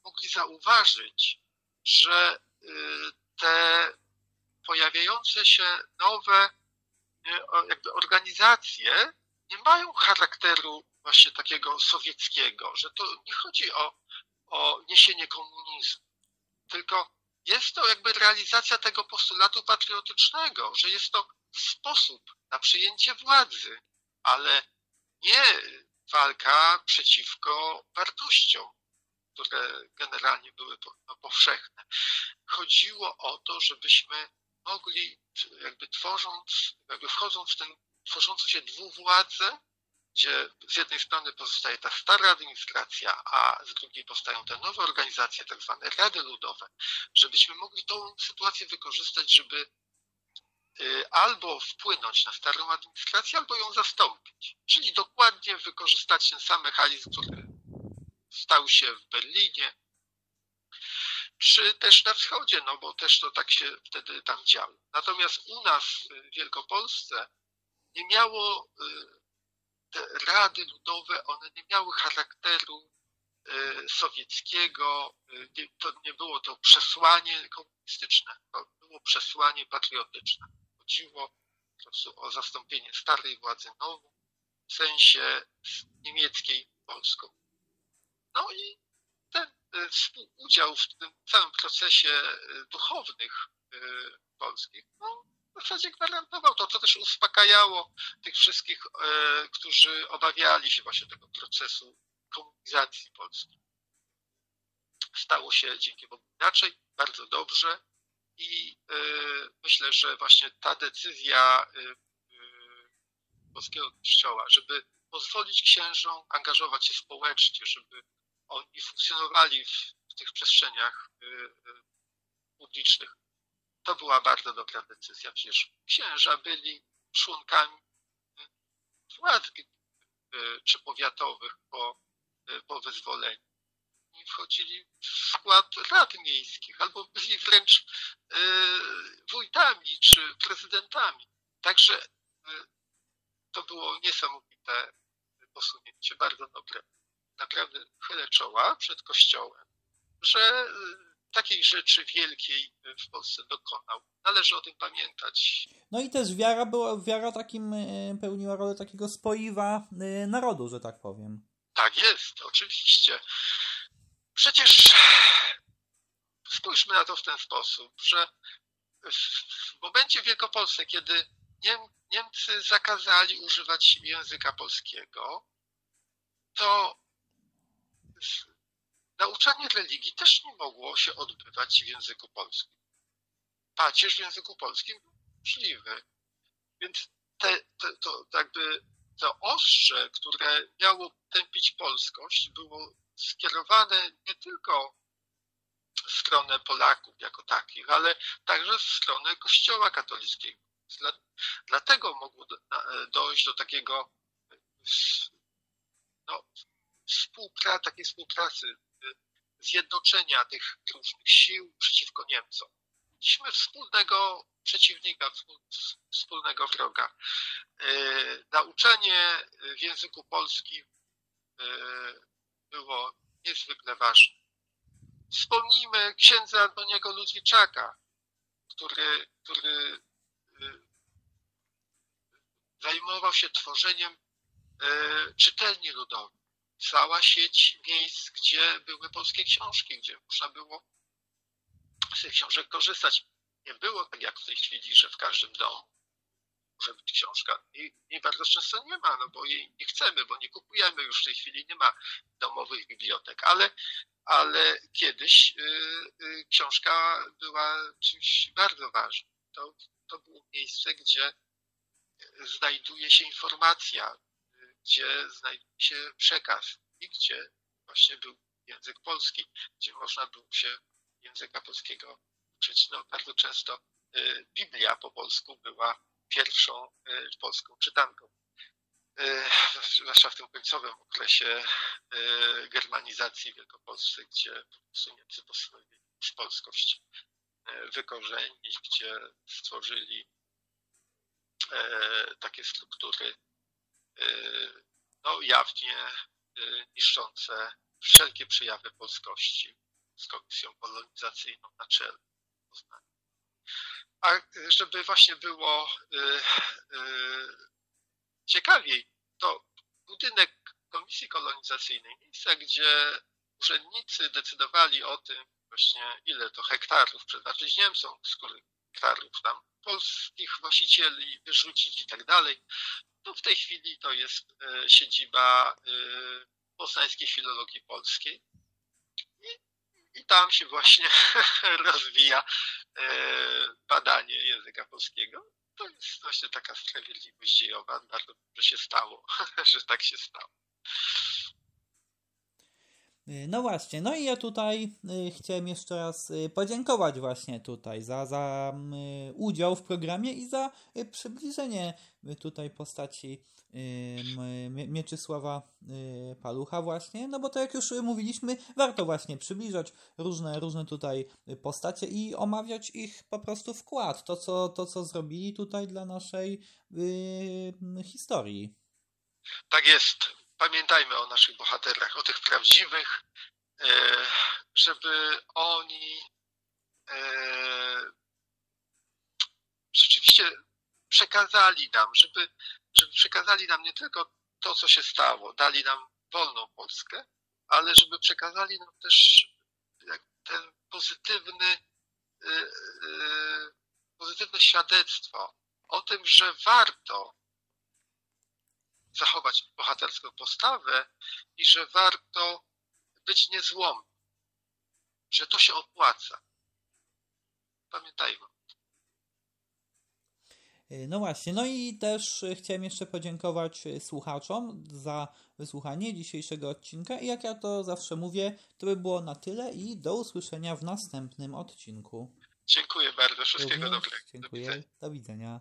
Mogli zauważyć, że e, te pojawiające się nowe jakby organizacje nie mają charakteru właśnie takiego sowieckiego, że to nie chodzi o, o niesienie komunizmu, tylko jest to jakby realizacja tego postulatu patriotycznego, że jest to sposób na przyjęcie władzy, ale nie walka przeciwko wartościom, które generalnie były no, powszechne. Chodziło o to, żebyśmy mogli, jakby tworząc, jakby wchodząc w ten tworzącą się dwuwładzę, gdzie z jednej strony pozostaje ta stara administracja, a z drugiej powstają te nowe organizacje, tak zwane rady ludowe, żebyśmy mogli tą sytuację wykorzystać, żeby y, albo wpłynąć na starą administrację, albo ją zastąpić. Czyli dokładnie wykorzystać ten sam mechanizm, który stał się w Berlinie, czy też na wschodzie, no bo też to tak się wtedy tam działo. Natomiast u nas w Wielkopolsce nie miało, y, te rady ludowe, one nie miały charakteru y, sowieckiego, y, to nie było to przesłanie komunistyczne, to było przesłanie patriotyczne. Chodziło po prostu o zastąpienie starej władzy nową, w sensie niemieckiej polską. No i ten współudział w tym całym procesie duchownych polskich, no, w zasadzie gwarantował to, co też uspokajało tych wszystkich, e, którzy obawiali się właśnie tego procesu komunizacji Polski. Stało się dzięki Bogu inaczej, bardzo dobrze i e, myślę, że właśnie ta decyzja e, polskiego kościoła, żeby pozwolić księżom angażować się społecznie, żeby oni funkcjonowali w, w tych przestrzeniach publicznych, to była bardzo dobra decyzja. Przecież księża byli członkami władz e, czy powiatowych po, po wyzwoleniu. I wchodzili w skład rad miejskich, albo byli wręcz wójtami czy prezydentami. Także to było niesamowite posunięcie, bardzo dobre. Naprawdę chylę czoła przed Kościołem, że takiej rzeczy wielkiej w Polsce dokonał. Należy o tym pamiętać. No i też wiara była, wiara takim pełniła rolę takiego spoiwa narodu, że tak powiem. Tak jest, oczywiście. Przecież spójrzmy na to w ten sposób, że w momencie Wielkopolsce, kiedy Niemcy zakazali używać języka polskiego, to nauczanie religii też nie mogło się odbywać w języku polskim. Pacierz w języku polskim był możliwy. Więc te, te, to jakby to ostrze, które miało tępić polskość, było skierowane nie tylko w stronę Polaków jako takich, ale także w stronę Kościoła katolickiego. Dlatego mogło dojść do takiego no, współpracy, takiej współpracy, zjednoczenia tych różnych sił przeciwko Niemcom. Mieliśmy wspólnego przeciwnika, wspólnego wroga. E, nauczanie w języku polskim e, było niezwykle ważne. Wspomnijmy księdza Antoniego Ludwiczaka, który, który zajmował się tworzeniem czytelni ludowych. Cała sieć miejsc, gdzie były polskie książki, gdzie można było z tych książek korzystać. Nie było tak jak w tej chwili, że w każdym domu może być książka. I, I, bardzo często nie ma, no bo jej nie chcemy, bo nie kupujemy już w tej chwili, nie ma domowych bibliotek, ale, ale kiedyś y, y, książka była czymś bardzo ważnym. To, to było miejsce, gdzie znajduje się informacja, gdzie znajduje się przekaz i gdzie właśnie był język polski, gdzie można było się języka polskiego uczyć. No, bardzo często y, Biblia po polsku była pierwszą y, polską czytanką. Y, zwłaszcza w tym końcowym okresie germanizacji w Wielkopolsce, gdzie Niemcy postanowili już polskość wykorzenić, gdzie stworzyli takie struktury no, jawnie niszczące wszelkie przejawy polskości z komisją polonizacyjną na czele. A żeby właśnie było y, y, ciekawiej, to budynek komisji kolonizacyjnej, miejsca, gdzie urzędnicy decydowali o tym właśnie, ile to hektarów przeznaczyć Niemcom, których hektarów tam polskich właścicieli wyrzucić i tak dalej, to w tej chwili to jest y, siedziba poznańskiej filologii polskiej. I i tam się właśnie rozwija e, badanie języka polskiego. To jest właśnie taka sprawiedliwość dziejowa. Bardzo dobrze się stało, że tak się stało. Y, no właśnie, no i ja tutaj y, chciałem jeszcze raz y, podziękować właśnie tutaj za, za udział w programie i za przybliżenie tutaj postaci Mieczysława Palucha właśnie, no bo to jak już mówiliśmy, warto właśnie przybliżać różne, różne tutaj postacie i omawiać ich po prostu wkład, to co, to, co zrobili tutaj dla naszej historii. Tak jest pamiętajmy o naszych bohaterach, o tych prawdziwych, e, żeby oni e, rzeczywiście przekazali nam, żeby, żeby przekazali nam nie tylko to, co się stało, dali nam wolną Polskę, ale żeby przekazali nam też ten pozytywny, e, pozytywne świadectwo o tym, że warto zachować bohaterską postawę i że warto być niezłomnym, że to się opłaca. Pamiętajmy. No właśnie, no i też chciałem jeszcze podziękować słuchaczom za wysłuchanie dzisiejszego odcinka i jak ja to zawsze mówię, to by było na tyle i do usłyszenia w następnym odcinku. Dziękuję bardzo, wszystkiego Również dobrego. Dziękuję, do widzenia. Do widzenia.